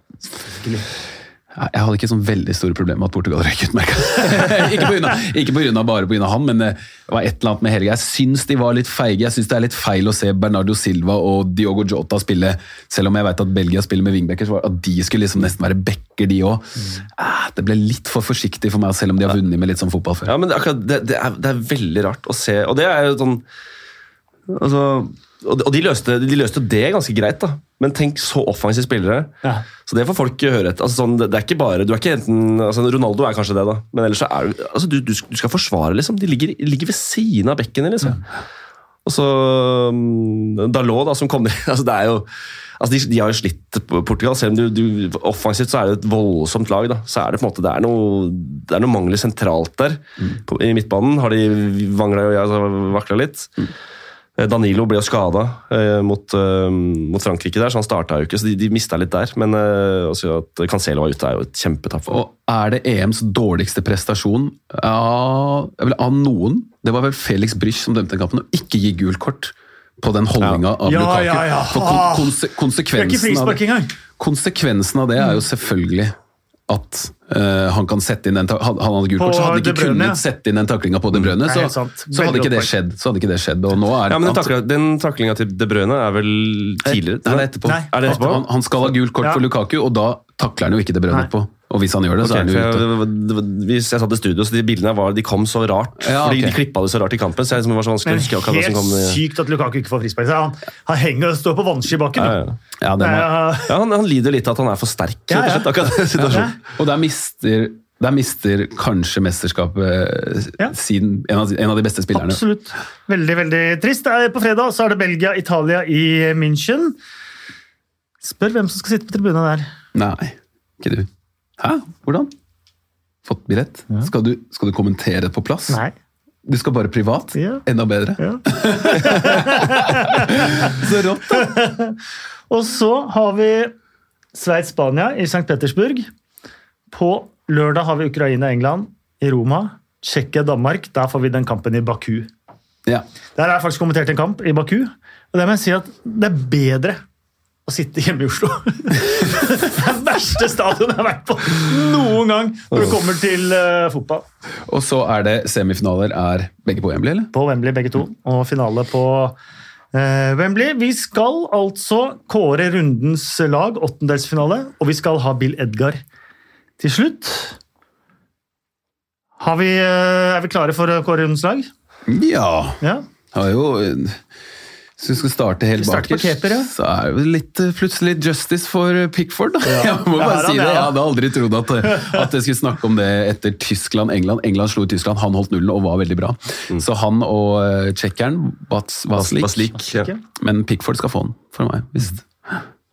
Jeg hadde ikke sånn veldig store problemer med at Portugal røyk ut. merket ikke, av bare pga. han, men det var et eller annet med Helge. Jeg syns de var litt feige. Jeg syns det er litt feil å se Bernardo Silva og Diogo Jota spille, selv om jeg vet at Belgia spiller med wingbacker, så at de skulle liksom nesten være backer, de òg. Det ble litt for forsiktig for meg, selv om de har vunnet med litt sånn fotball før.
Ja, men det, det, er, det er veldig rart å se, og det er jo sånn altså, og de, løste, de løste det ganske greit, da. Men tenk så offensive spillere.
Ja.
Så det får folk høre etter. Altså, sånn, det, er ikke bare, du er ikke enten, altså, Ronaldo er kanskje det, da. Men ellers så er du altså, du, du, skal forsvare, liksom. De ligger, ligger ved siden av bekkene, liksom. Og så um, Dalot, da, som kommer altså, det er jo Altså, de, de har jo slitt Portugal, selv om du, du, offensivt så er det et voldsomt lag. da, så er Det på en måte, det er noe, det er noe mangler sentralt der. På, I midtbanen har de vangla og altså, vakla litt. Eh, Danilo ble jo skada eh, mot, eh, mot Frankrike, der, så han starta jo ikke. så De, de mista litt der. Men eh, også at Cancelo var ute, er jo et kjempetap.
Og er det EMs dårligste prestasjon av, av noen? Det var vel Felix Brich som dømte den kampen, og ikke gi gult kort på den holdninga av
Ja,
Lukaku.
ja, ja.
For kon konse
ikke
konsekvensen, av det, konsekvensen av det er jo selvfølgelig at eh, han kan sette inn den Han han hadde gult kort, så hadde ikke
Bruyne, ja.
kunnet sette inn den taklinga på De
Brønne.
Så, så hadde ikke det skjedd. Så hadde ikke det skjedd, og nå er
Ja, men Den, den taklinga til De Brønne er vel tidligere?
Nei, det er etterpå.
Nei.
Er det etterpå?
Han, han skal ha gult kort
Ja.
for Lukaku, og da takler han jo ikke De Brønne
Nei.
Og hvis han gjør det, så er han jo ute.
det det hvis jeg satt i studio, så de bildene var, de kom så rart.
Ja,
fordi. De klippa det så rart i kampen. så jeg, det var så vanskelig å huske akkurat hva som kom. Helt
sykt at Lukaku ikke får frispark. Han, han henger og står på vannski i bakken.
Ja, ja.
Ja, det må,
Ja,
han, han lider litt av at han er for sterk.
Ja,
rett og
ja.
slett, akkurat den situasjonen.
Og der mister, der mister kanskje mesterskapet
Ja.
sin, en, av, en av de beste spillerne.
Absolutt. Veldig, veldig trist. Er På fredag så er det Belgia-Italia i München. Spør hvem som skal sitte på tribunen der.
Nei, ikke du. Hæ? Hvordan? Fått billett? Skal, du, skal du kommentere på plass?
Nei.
Du skal bare privat?
Ja.
Enda bedre.
Ja.
Så rått, da!
Og så har vi Sveits-Spania i St. Petersburg. På lørdag har vi Ukraina-England i Roma. Tsjekkia-Danmark. Der får vi den kampen i Baku.
Ja.
Der har jeg faktisk kommentert en kamp i Baku. Og det må jeg si at det er bedre å sitte hjemme i Oslo. det er verste stadion jeg har vært på noen gang når det kommer til uh, fotball.
Og så er det semifinaler. Er begge på Wembley, eller?
På Wembley, begge to. Og finale på uh, Wembley. Vi skal altså kåre rundens lag, åttendelsfinale, og vi skal ha Bill Edgar til slutt. Har vi, uh, er vi klare for å kåre rundens lag?
Ja.
Ja.
Har jo Hvis vi skal starte helt bakerst,
ja.
så er det litt, eh, plutselig justice for Pickford. Da. Jeg må bare si det. Jeg hadde aldri trodd at, at jeg skulle snakke om det etter Tyskland-England. England slo Tyskland, han holdt nullen og var veldig bra. Så han og uh, tsjekkeren, Bats- Vaslik,
Vaslik, ja.
Men Pickford skal få den, for meg. Visst.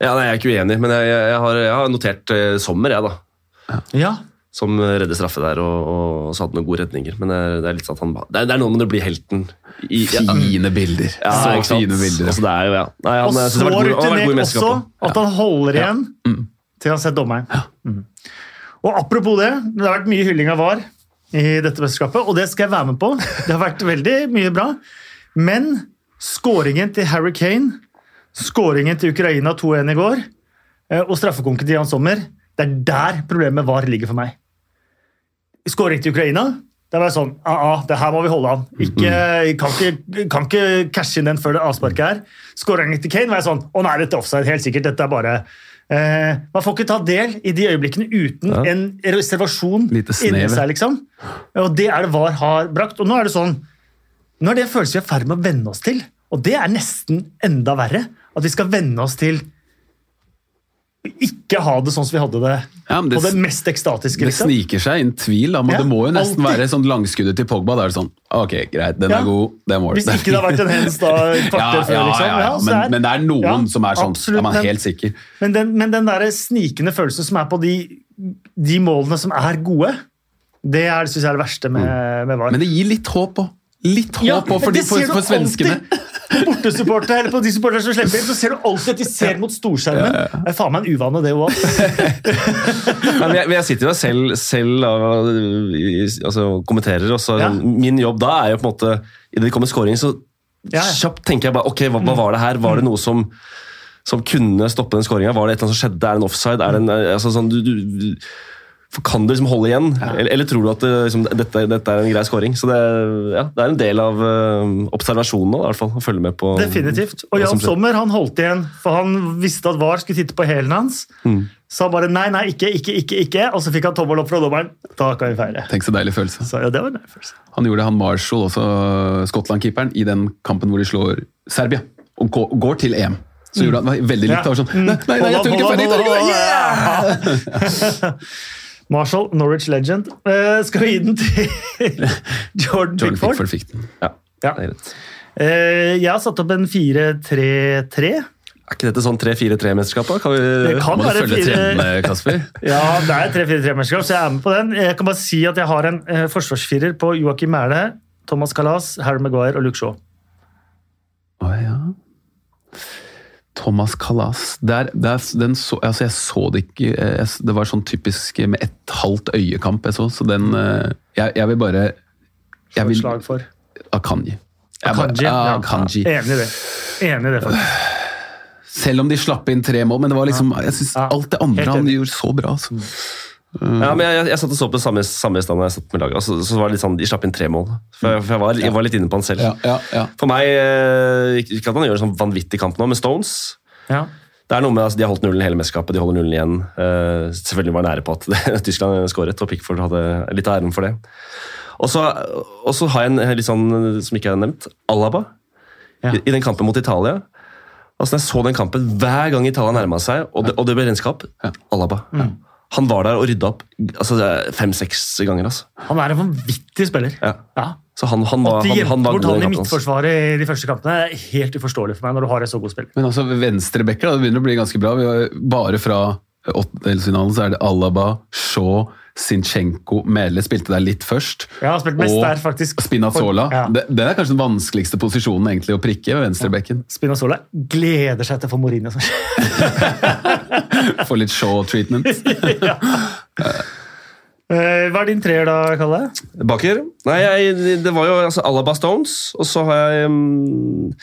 Ja, nei, Jeg er ikke uenig, men jeg, jeg, jeg, har, jeg har notert uh, Sommer, jeg, da.
ja.
Som redder straffe der, og, og så hadde noen gode redninger. Men det er, det er litt sånn at han ba- det er, det er noe med å bli helten. I, ja,
Fine bilder.
ja,
så
ikke sant?
fine bilder.
Også det er jo, ja. Nei, han,
Og så
i
rutinert også at han holder igjen til han har sett dommeren. Mm. Og apropos det, det har vært mye hylling av VAR i dette mesterskapet, og det skal jeg være med på. Det har vært veldig mye bra. Men skåringen til Harry Kane, skåringen til Ukraina 2-1 i går, eh, og straffekonken til Jan Sommer, det er der problemet VAR ligger for meg. Skåring til Ukraina, Da var jeg sånn ah, ah, det her må vi holde an. Ikke, kan, ikke, kan ikke cashe inn den før det avsparket er. Skåringen til Kane var jeg sånn Å nei, dette er offside. Helt sikkert. Dette er bare eh, Man får ikke ta del i de øyeblikkene uten
Ja.
en reservasjon inni seg, liksom. Og det er det VAR har brakt. Og nå er det sånn Nå er det en følelse vi er i ferd med å venne oss til. Og det er nesten enda verre. At vi skal venne oss til ikke ha det sånn som vi hadde det,
Ja, det-
på det mest ekstatiske.
Det
Liksom.
sniker seg inn tvil. Da. Men
Ja,
det må jo nesten
alltid.
være sånn langskuddet til Pogba. Da er det sånn Ok, greit, den
Ja.
er god. Det er mål.
Hvis ikke det har vært en hands da kvarter før,
ja,
liksom.
ja, ja.
så
Men, men det er noen som er sånn.
absolutt,
er man helt sikker.
Men den, men den der snikende følelsen som er på de, de målene som er gode, det er, synes jeg er det verste med, med VAR.
Men det gir litt håp òg. Litt håp òg
men
for, for, for svenskene.
alltid. På bortesupportere eller på de supporterne som slipper inn, så ser du alltid at de ser mot storskjermen. Det er faen meg en uvane, det òg.
Men jeg, jeg sitter jo selv, selv og, altså, kommenterer, og så
Ja.
min jobb da er jo på en måte Idet det kommer scoring, så
Ja, ja.
kjapt tenker jeg bare ok, hva, hva var det her? Var det noe som, som kunne stoppe den skåringa? Var det et eller annet som skjedde? Er det en offside? Er det en, altså, sånn, du, du, for kan du liksom holde igjen? Eller, eller tror du at det, liksom, dette, dette er en grei scoring? Så det, ja, det er en del av uh, observasjonen nå, i hvert fall, å følge med på
Definitivt. Og Jan
som.
Sommer han holdt igjen, for han visste at VAR skulle titte på hælen hans.
Mm.
Så han bare nei, nei, ikke, ikke, ikke, ikke. Og så fikk han tommel opp fra dommeren. Da kan vi feire.
Tenk så deilig følelse.
Så ja, det var en følelse.
Han gjorde han Marshall, også Skottland-keeperen, i den kampen hvor de slår Serbia. Og går, til EM. Så gjorde han veldig likt.
Ja.
Var sånn, nei, nei, nei, jeg tør ikke jeg tør ikke, yeah!
Marshall, Norwich legend. Uh, skal vi gi den til Jordan
Jordan
Pickford?
Pickford fikk den.
Ja,
Ja.
det er greit.
Uh, jeg har satt opp en 4-3-3.
Er ikke dette sånn 3-4-3-mesterskap? da? Kan vi...
Det kan være
følge trendene, Kasper?
Ja, det er 3-4-3-mesterskap, så jeg er med på den. Jeg kan bare si at jeg har en uh, forsvarsfirer på Joakim Mæhle, Thomas Kalas, Harry Maguire og Luke Shaw.
Oh, ja. Thomas Kalas der, der, den så, altså Jeg så det ikke eh, jeg, Det var sånn typisk med et halvt øyekamp jeg så, så den eh, Jeg, jeg vil bare jeg vil,
Slag for.
Akanji. Jeg bare-
Akanji.
Ja, Akanji.
Enig i det. Enig i det, faktisk.
Selv om de slapp inn tre mål, men det var liksom Jeg synes alt det andre han gjorde så bra. Altså.
Ja, men jeg, jeg satt og så på det samme, samme stand jeg satt med laget. Altså, så var det litt sånn, De slapp inn tre mål. For jeg, for jeg, var, jeg var litt inne på han selv.
Ja, ja, ja.
For meg eh, Ikke at han gjør en sånn vanvittig kamp nå, men Stones
Ja.
det er noe med, altså, De har holdt nullen hele mesterskapet, de holder nullen igjen. Uh, selvfølgelig var nære på at Tyskland skåret, og Pickford hadde litt av æren for det. Og så, har jeg en litt sånn som ikke er nevnt. Alaba.
Ja.
I, I den kampen mot Italia. Altså, når jeg så den kampen, Hver gang Italia nærma seg, og det, og det ble renskap
Ja.
Alaba. Han var der og rydda opp altså, fem-seks ganger. altså.
Han er en vanvittig spiller.
Ja.
Ja.
Så han, han var, han, han var god
han
i altså.
midtforsvaret i de første kampene, er helt uforståelig for meg når du har en så god spiller.
Men altså venstrebacker, begynner å bli ganske bra. Vi har, bare fra åttendelsfinalen så er det Alaba, Shaw, Sinchenko, Mele spilte der litt først.
Ja, har spilt mest
og
der, faktisk.
Spinazzola.
Ja.
Det, det er kanskje den vanskeligste posisjonen egentlig å prikke ved venstrebekken.
Spinazzola gleder seg til å få Mourinho som
Få litt Shaw-treatment.
ja. Eh, Hva er din treer, da, Kalle?
Baker? Nei, jeg, det var jo altså, Alaba Stones, og så har jeg um,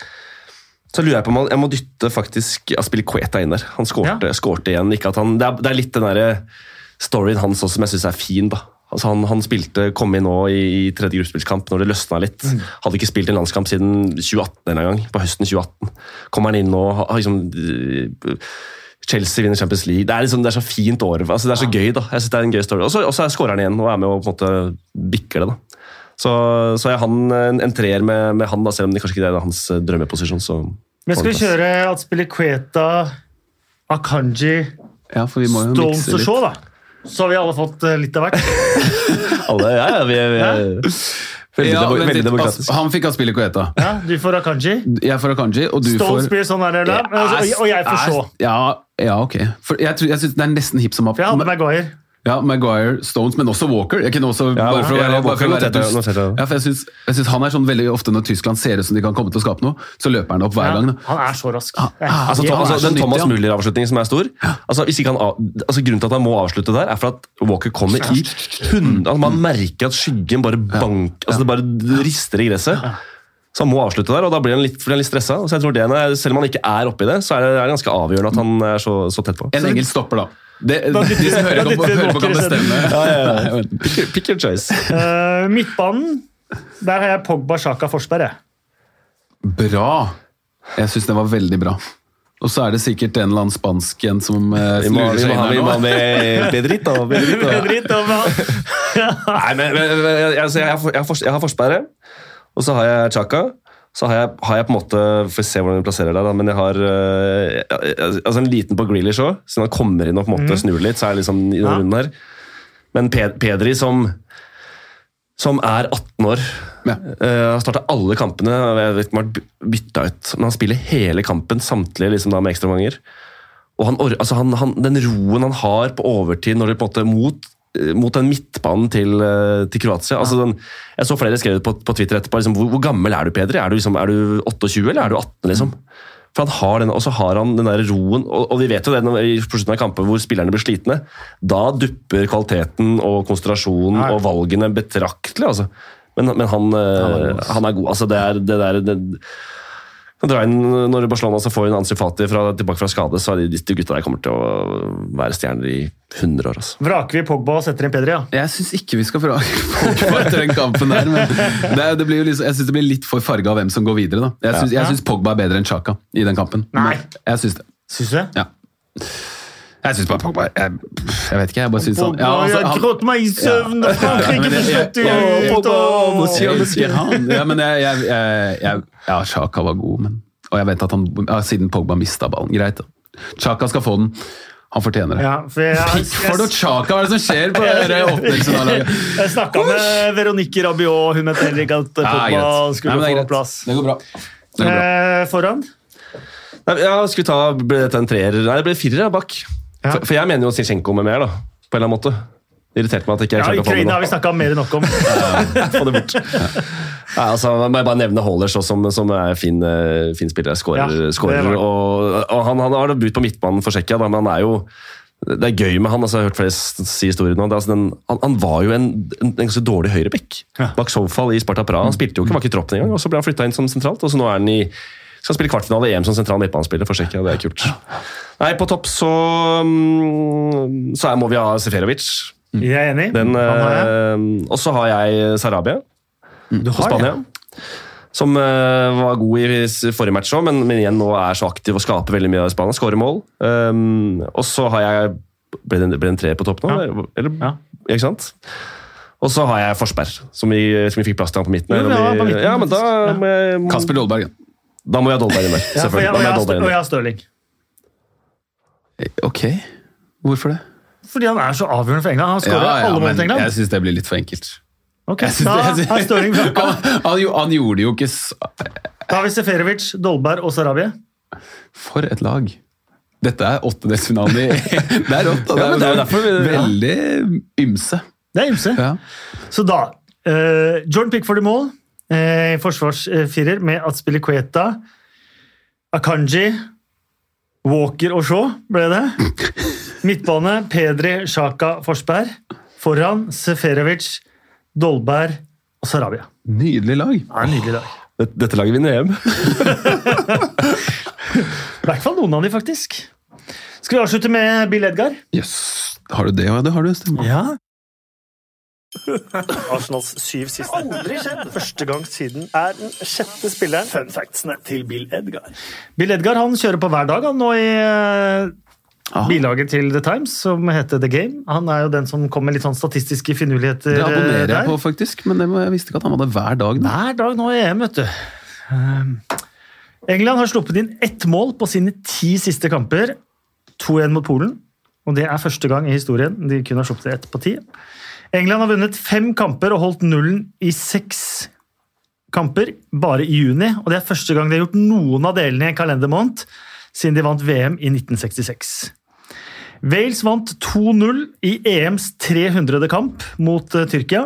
Så lurer jeg på om jeg må dytte faktisk Aspilicueta inn der. Han skårte, skårte igjen. Ikke at han, det, er, det er litt den der storyen hans også som jeg syns er fin. da. Altså han, han spilte, kom inn nå i, i tredje gruppespillskamp når det løsna litt. Hadde ikke spilt en landskamp siden 2018 en gang. På høsten 2018. Kommer han inn nå har har liksom eh, Chelsea vinner Champions League. Det er, liksom, det er så fint år. Altså, det er så gøy. da. Jeg synes det er en gøy story. Og så skårer han igjen og er med og på en måte bikker det. da. Så, så er han en, en treer med, med han, da, selv om det kanskje ikke er hans eh, drømmeposisjon. så
Men skal vi
kjøre
kjøre Atspilicueta, Akanji,
Ja, for vi må jo
Stones og. Shaw, da? Så har vi alle fått eh, litt av hvert.
Alle, ja, ja, vi, vi, veldig,
Ja,
veldig,
veldig
demokratisk.
Han fikk Aspilicueta.
Ja, du får Akanji.
Jeg får Akanji, og du
Stones
får
blir sånn her, eller, og, og jeg får Shaw.
Ja, ja ok. For jeg, tror- jeg synes Det er nesten hipp som happ.
Ja, Maguire.
Ja, Maguire, Stones, men også Walker. Jeg kunne også,
Ja,
bare for å
ja,
være, bare for å være dust. Ja, for jeg synes, jeg synes Han er sånn veldig ofte når Tyskland ser ut som de kan komme til å skape noe, så løper han opp hver
Ja,
gang. Da.
han er så rask.
Ah,
Altså, to,
er
altså,
så
den
nyttig,
Thomas
ja.
Müller-avslutningen som er stor altså, hvis ikke han, altså, Grunnen til at han må avslutte der, er for at Walker kommer i hund... Altså, man merker at skyggen bare bank, altså, det bare rister i gresset. Så han må avslutte der, og da blir han litt, blir han litt stressa. Så jeg tror det, selv om han ikke er oppi det, så er det, er det ganske avgjørende at han er så, så tett på.
En engelsk stopper, da. Det,
Da
de
dytter-
som hører,
da
kan, hører på, kan bestemme.
Ja, ja, ja. Pick, your- pick your choice.
Uh, midtbanen, der har jeg Pogba, Sjaka, Forsberg. jeg.
Bra! Jeg syns den var veldig bra. Og så er det sikkert en eller annen spansk en som uh,
må,
lurer seg inn her nå.
Bedrito, bedrito. bedrito.
Nei, men, men, men jeg, altså, jeg, har, jeg, har, Fors- jeg har Forsberg, og så har jeg Chaka. Så har jeg, har jeg på en måte Får se hvordan vi plasserer deg, da, men jeg har eh, altså en liten på Grealish òg, siden han kommer inn og på en måte snur litt. så er jeg liksom i denne
Ja.
runden her. Men Pedri som, som er 18 år,
Ja.
eh, har starta alle kampene. Jeg vet ikke om han har bytta ut, men han spiller hele kampen, samtlige liksom da med ekstraomganger. Og han, altså han, han, den roen han har på overtid når det på en måte mot, mot den midtbanen til, eh, til Kroatia altså den, Jeg så flere skrevet på, på Twitter etterpå liksom, hvor, hvor gammel er du, Pedri? Er du, liksom, er du 28 eller er du 18? liksom? For han har den, Og så har han den der roen, og, og vi vet jo det når, i slutten av kamper hvor spillerne blir slitne. Da dupper kvaliteten og konsentrasjonen og valgene betraktelig. altså. Men, men han, eh, han er god. altså det er det der, det, kan dra inn Når Barcelona så får en Ansi Fati fra, tilbake fra skade, så er de, de gutta der kommer til å være stjerner i 100 år. altså.
Vraker vi Pogba og setter inn Pedri, ja?
Jeg syns ikke vi skal vrake Pogba etter den kampen der. Men det, det blir jo liksom, jeg syns det blir litt for farga av hvem som går videre. da. Jeg syns,
Ja.
jeg syns Pogba er bedre enn Chaka i den kampen.
Nei.
Jeg syns det.
Syns du det?
Ja. Jeg syns bare Pogba jeg, jeg vet ikke, jeg bare syns han, ja, altså,
jeg gråt meg i søvn da Frankrike
han? Ja, men jeg, jeg, jeg, jeg Ja, Sjaka var god, men Og jeg vet at han ja, Siden Pogba mista ballen, greit. Chaka skal få den. Han fortjener det.
Ja, for jeg,
Pickford og Chaka, hva er det som skjer på det av laget
Jeg snakka med Veronique Rabiot, hun mente heller ikke at Pogba skulle
Nei,
få
greit.
plass.
Det går bra. Det går bra.
Eh, foran?
Ja, skulle ta, Ble dette en treer? Nei, det ble firer bak.
Ja.
For, for jeg mener jo Zinchenko med mer, da. På en eller annen måte. Det irriterte meg at ikke jeg
Ja,
få det
Ukraina har vi snakka mer enn nok om.
Få det bort. Nei, altså, må bare nevne Hollers også, som, som er fin, eh, fin spiller. Skårer.
Ja,
skårer, og, og han, han har budt på midtbanen for Tsjekkia, men han er jo det er gøy med han, altså, jeg har hørt flere si historier nå. Det, altså, den, han, han var jo en, en, en ganske dårlig høyrebekk
Ja.
bak Sofal i Sparta Praha. Han spilte jo ikke, var ikke i troppen engang, og så ble han flytta inn som sentralt. og så nå er han i skal spille kvartfinale i EM som sentral midtbanespiller for Tsjekkia. Det er kult. Nei, På topp så, mm, så må vi ha Seferovic.
Jeg er enig.
Den, øh, og så har jeg Sarabia
Du
på
har
Spania.
Ja.
Som øh, var god i forrige match òg, men, men igjen nå er så aktiv og skaper veldig mye av Spania. Skårer mål. Um, og så har jeg Ble det en, tre på topp nå?
Ja.
Eller,
Ja.
Ikke sant? Og så har jeg Forsberg, som vi, som vi fikk plass til på midten.
Ja,
vi-
på midten,
ja, men da, må jeg-
Kasper Dolberg.
da må jeg ha Dolberg inn der. Selvfølgelig.
og,
må
jeg, har Stirling.
Ok, hvorfor det?
Fordi han er så avgjørende for England. Han skårer alle mål til England.
jeg syns det blir litt for enkelt.
Ok, Da er Stirling blanka.
han, han, han gjorde jo ikke så...
Da har vi Seferovic, Dolberg og Sarabia.
For et lag. Dette er åttedelsfinalen i Det er rått.
Ja, det er derfor vi-
Veldig ymse.
Det er ymse.
Ja.
Så da uh, Jordan Pickford i mål. Uh, forsvarsfirer med Atspilicueta, Akanji, Walker og Shaw ble det. Midtbane Pedri, Sjaka, Forsberg. Foran Seferovic, Dolberg og Sarabia.
Nydelig lag.
Er nydelig lag.
Dette- Dette laget vinner EM.
I hvert fall noen av de, faktisk. Skal vi avslutte med Bill Edgar?
Yes. Har du det? Ja, det har du. Stemmer.
Ja. Arsenals syv siste. Aldri skjedd! Første gang siden er den sjette spilleren. Fun factsene til Bill Edgar. Bill Edgar han kjører på hver dag han nå i eh,
Aha.
bilaget til The Times, som heter The Game. Han er jo den som kommer med litt sånn statistiske finurligheter
Det
eh,
abonnerer
der.
jeg på, faktisk. Men jeg visste ikke at han hadde hver dag. Da.
Hver dag nå i EM, vet du. Um, England har sluppet inn ett mål på sine ti siste kamper. 2-1 mot Polen. Og det er første gang i historien de kun har sluppet ett på ti. England har vunnet fem kamper og holdt nullen i seks kamper bare i juni. Og det er første gang de har gjort noen av delene i en kalendermåned siden de vant VM i 1966. Wales vant 2-0 i EMs 300. kamp mot eh, Tyrkia,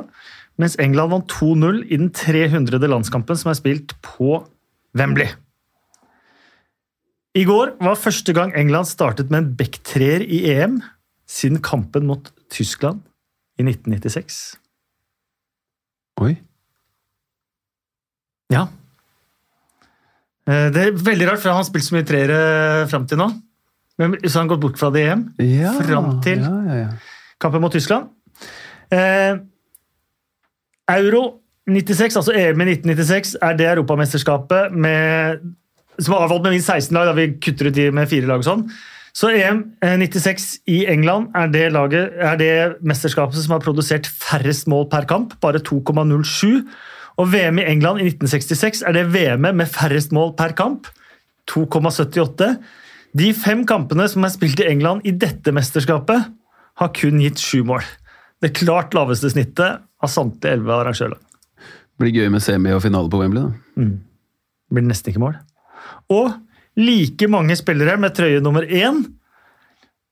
mens England vant 2-0 i den 300. landskampen som er spilt på Wembley. I går var første gang England startet med en backtreer i EM siden kampen mot Tyskland i 1996.
Oi.
Ja. Eh, Det er veldig rart, for han har spilt så mye treere fram til nå. Men så har han gått bort fra det i EM.
Ja,
Fram til-
ja, ja, ja.
kampen mot Tyskland. Eh, Euro 96, altså EM i 1996, er det europamesterskapet med, som er avholdt med minst 16 lag. da Vi kutter ut de med fire lag og sånn. Så EM eh, 96 i England er det, laget, er det mesterskapet som har produsert færrest mål per kamp, bare 2,07. Og VM i England i 1966 er det VM-et med færrest mål per kamp. 2,78. De fem kampene som er spilt i England i dette mesterskapet, har kun gitt sju mål. Det klart laveste snittet av samtlige elleve arrangørlag.
Blir gøy med semi og finale på Wembley. da.
Blir nesten ikke mål. Og like mange spillere med trøye nummer én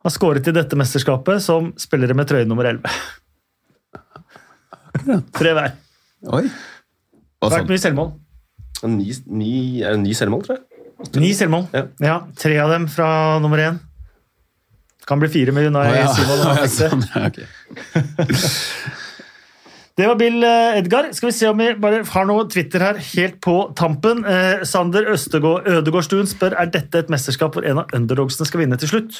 har skåret i dette mesterskapet som spillere med trøye nummer 11. Tre hver.
Oi. Hva
Vært
sånn?
mye selvmål.
Ni, ny, ny, er det en ny selvmål, tror jeg?
Ni selvmål.
Ja.
Ja, Tre av dem fra nummer én. Kan bli fire med Unai
Å, ja.
Simon.
ja, sånn.
Det var Bill eh, Edgar. Skal vi se om vi bare har noe Twitter her helt på tampen. Eh, Sander Østegård Ødegårdstuen spør er dette et mesterskap hvor en av underdogsene skal vinne til slutt.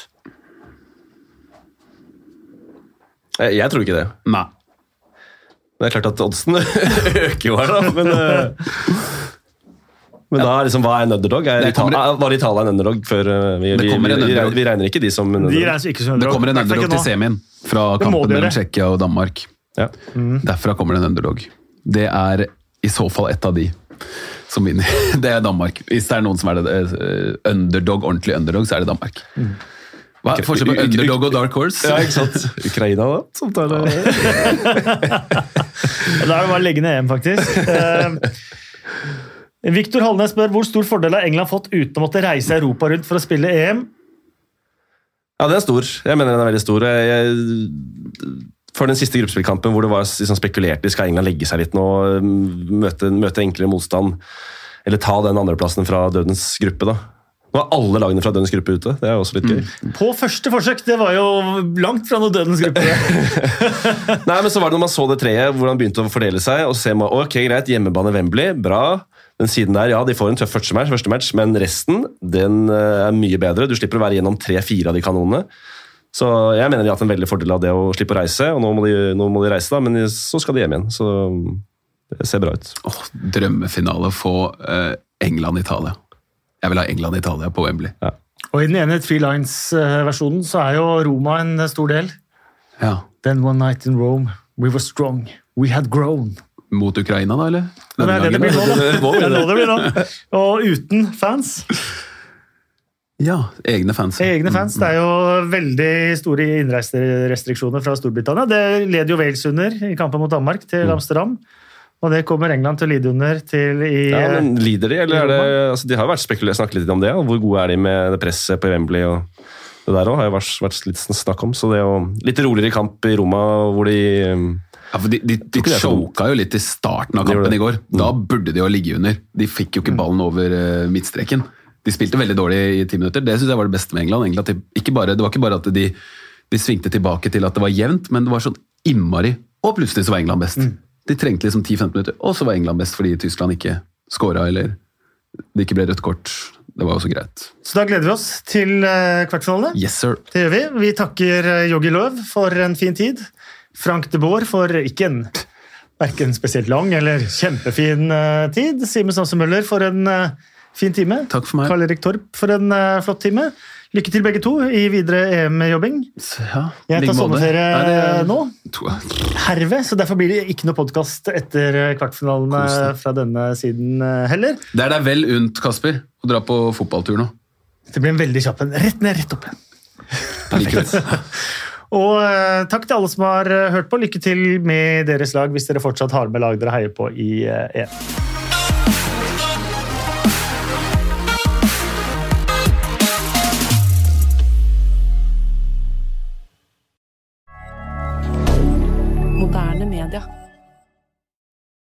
Jeg, jeg tror ikke det.
Nei.
Men det er klart at oddsen øker jo her, da. Men, eh, men da er liksom, hva er en underdog? Er
Det kommer-
Italia, var Italia en underdog før eh, vi, vi, vi, vi, vi regner ikke de som en
De
underdog.
ikke som
Det kommer en underdog til semien fra kampen mellom. Tsjekkia og Danmark.
Ja.
Derfra kommer det en underdog. Det er i så fall et av de som vinner. Det er Danmark. Hvis det er noen som er det, eh, underdog, ordentlig underdog, så er det Danmark. Hva er forskjellen på underdog og dark horse?
Ja, ikke sant? Ukraina, da? Som tar det.
Da er det bare å legge ned EM, faktisk. Eh, Viktor Hallnes spør hvor stor fordel har England fått uten å måtte reise Europa rundt for å spille EM.
Ja, den er stor. Jeg mener den er veldig stor. Jeg, jeg, for den siste gruppespillkampen hvor det var liksom spekulert i skal England legge seg litt nå, møte, møte enklere motstand, eller ta den andreplassen fra dødens gruppe, da. Nå er alle lagene fra dødens gruppe ute. Det er jo også litt gøy.
På første forsøk! Det var jo langt fra noe dødens gruppe.
Nei, men så var det når man så det treet, hvordan begynte å fordele seg, og så man ok, greit, hjemmebane Wembley, bra. Den siden der, ja, de får en tøff første match, første match men resten den eh, er mye bedre. Du slipper å være gjennom tre-fire av de kanonene. Så jeg mener de har hatt en veldig fordel av det å slippe å reise, og nå må de, nå må de reise, da, men så skal de hjem igjen. Så det ser bra ut.
Oh, drømmefinale få eh, England-Italia. Jeg vil ha England-Italia på Wembley.
Og i den ene Three Lines-versjonen så er jo Roma en stor del.
Ja.
Then one night in Rome, we were strong, we had grown.
Mot Ukraina, da, eller?
Denne det er det det blir nå, da. Det nå det blir nå. Og uten fans.
Ja, egne fans.
Egne fans. Det er jo veldig store innreiserestriksjoner fra Storbritannia. Det leder jo Wales under i kampen mot Danmark til Amsterdam. Og det kommer England til å lide under til i
Ja, men Lider de, eller er det altså, De har jo vært spekulert, snakket litt om det. og Hvor gode er de med det presset på Wembley? og Det der òg, har jo vært, vært litt snakk om. Så det er jo litt roligere kamp i Roma, hvor de um,
Ja, for De, de, de choka jo litt i starten av kampen i går. Da burde de jo ligge under. De fikk jo ikke ballen over eh, midtstreken. De spilte veldig dårlig i ti minutter. Det synes jeg var det beste med England. England de, ikke bare, det var ikke bare at de, de svingte tilbake til at det var jevnt, men det var sånn innmari Og plutselig så var England best. De trengte liksom 10-15 minutter, og så var England best fordi Tyskland ikke scora eller det ikke ble rødt kort. Det var også greit.
Så da gleder vi oss til eh, kvartfinalene.
Yes, sir.
Det gjør vi. Vi takker eh, Yogi Løv for en fin tid. Frank de Boer for ikke en verken spesielt lang eller kjempefin eh, tid. Simen Samse Møller for en fin time.
Takk for meg.
Karl Erik Torp for en uh, flott time. Lykke til begge to i videre EM-jobbing.
Ja,
Jeg tar sommerferie nå. Herved, så derfor blir det ikke noe podkast etter kvartfinalen kvartfinalene
Koselig.
fra denne siden eh, heller.
Det er deg vel unt, Kasper, å dra på fotballtur nå.
Det blir en veldig kjapp en. Rett ned, rett opp igjen.
Perfekt.
Og uh, takk til alle som har eh, hørt på. Lykke til med deres lag hvis dere fortsatt har med lag dere heier på i eh, EM.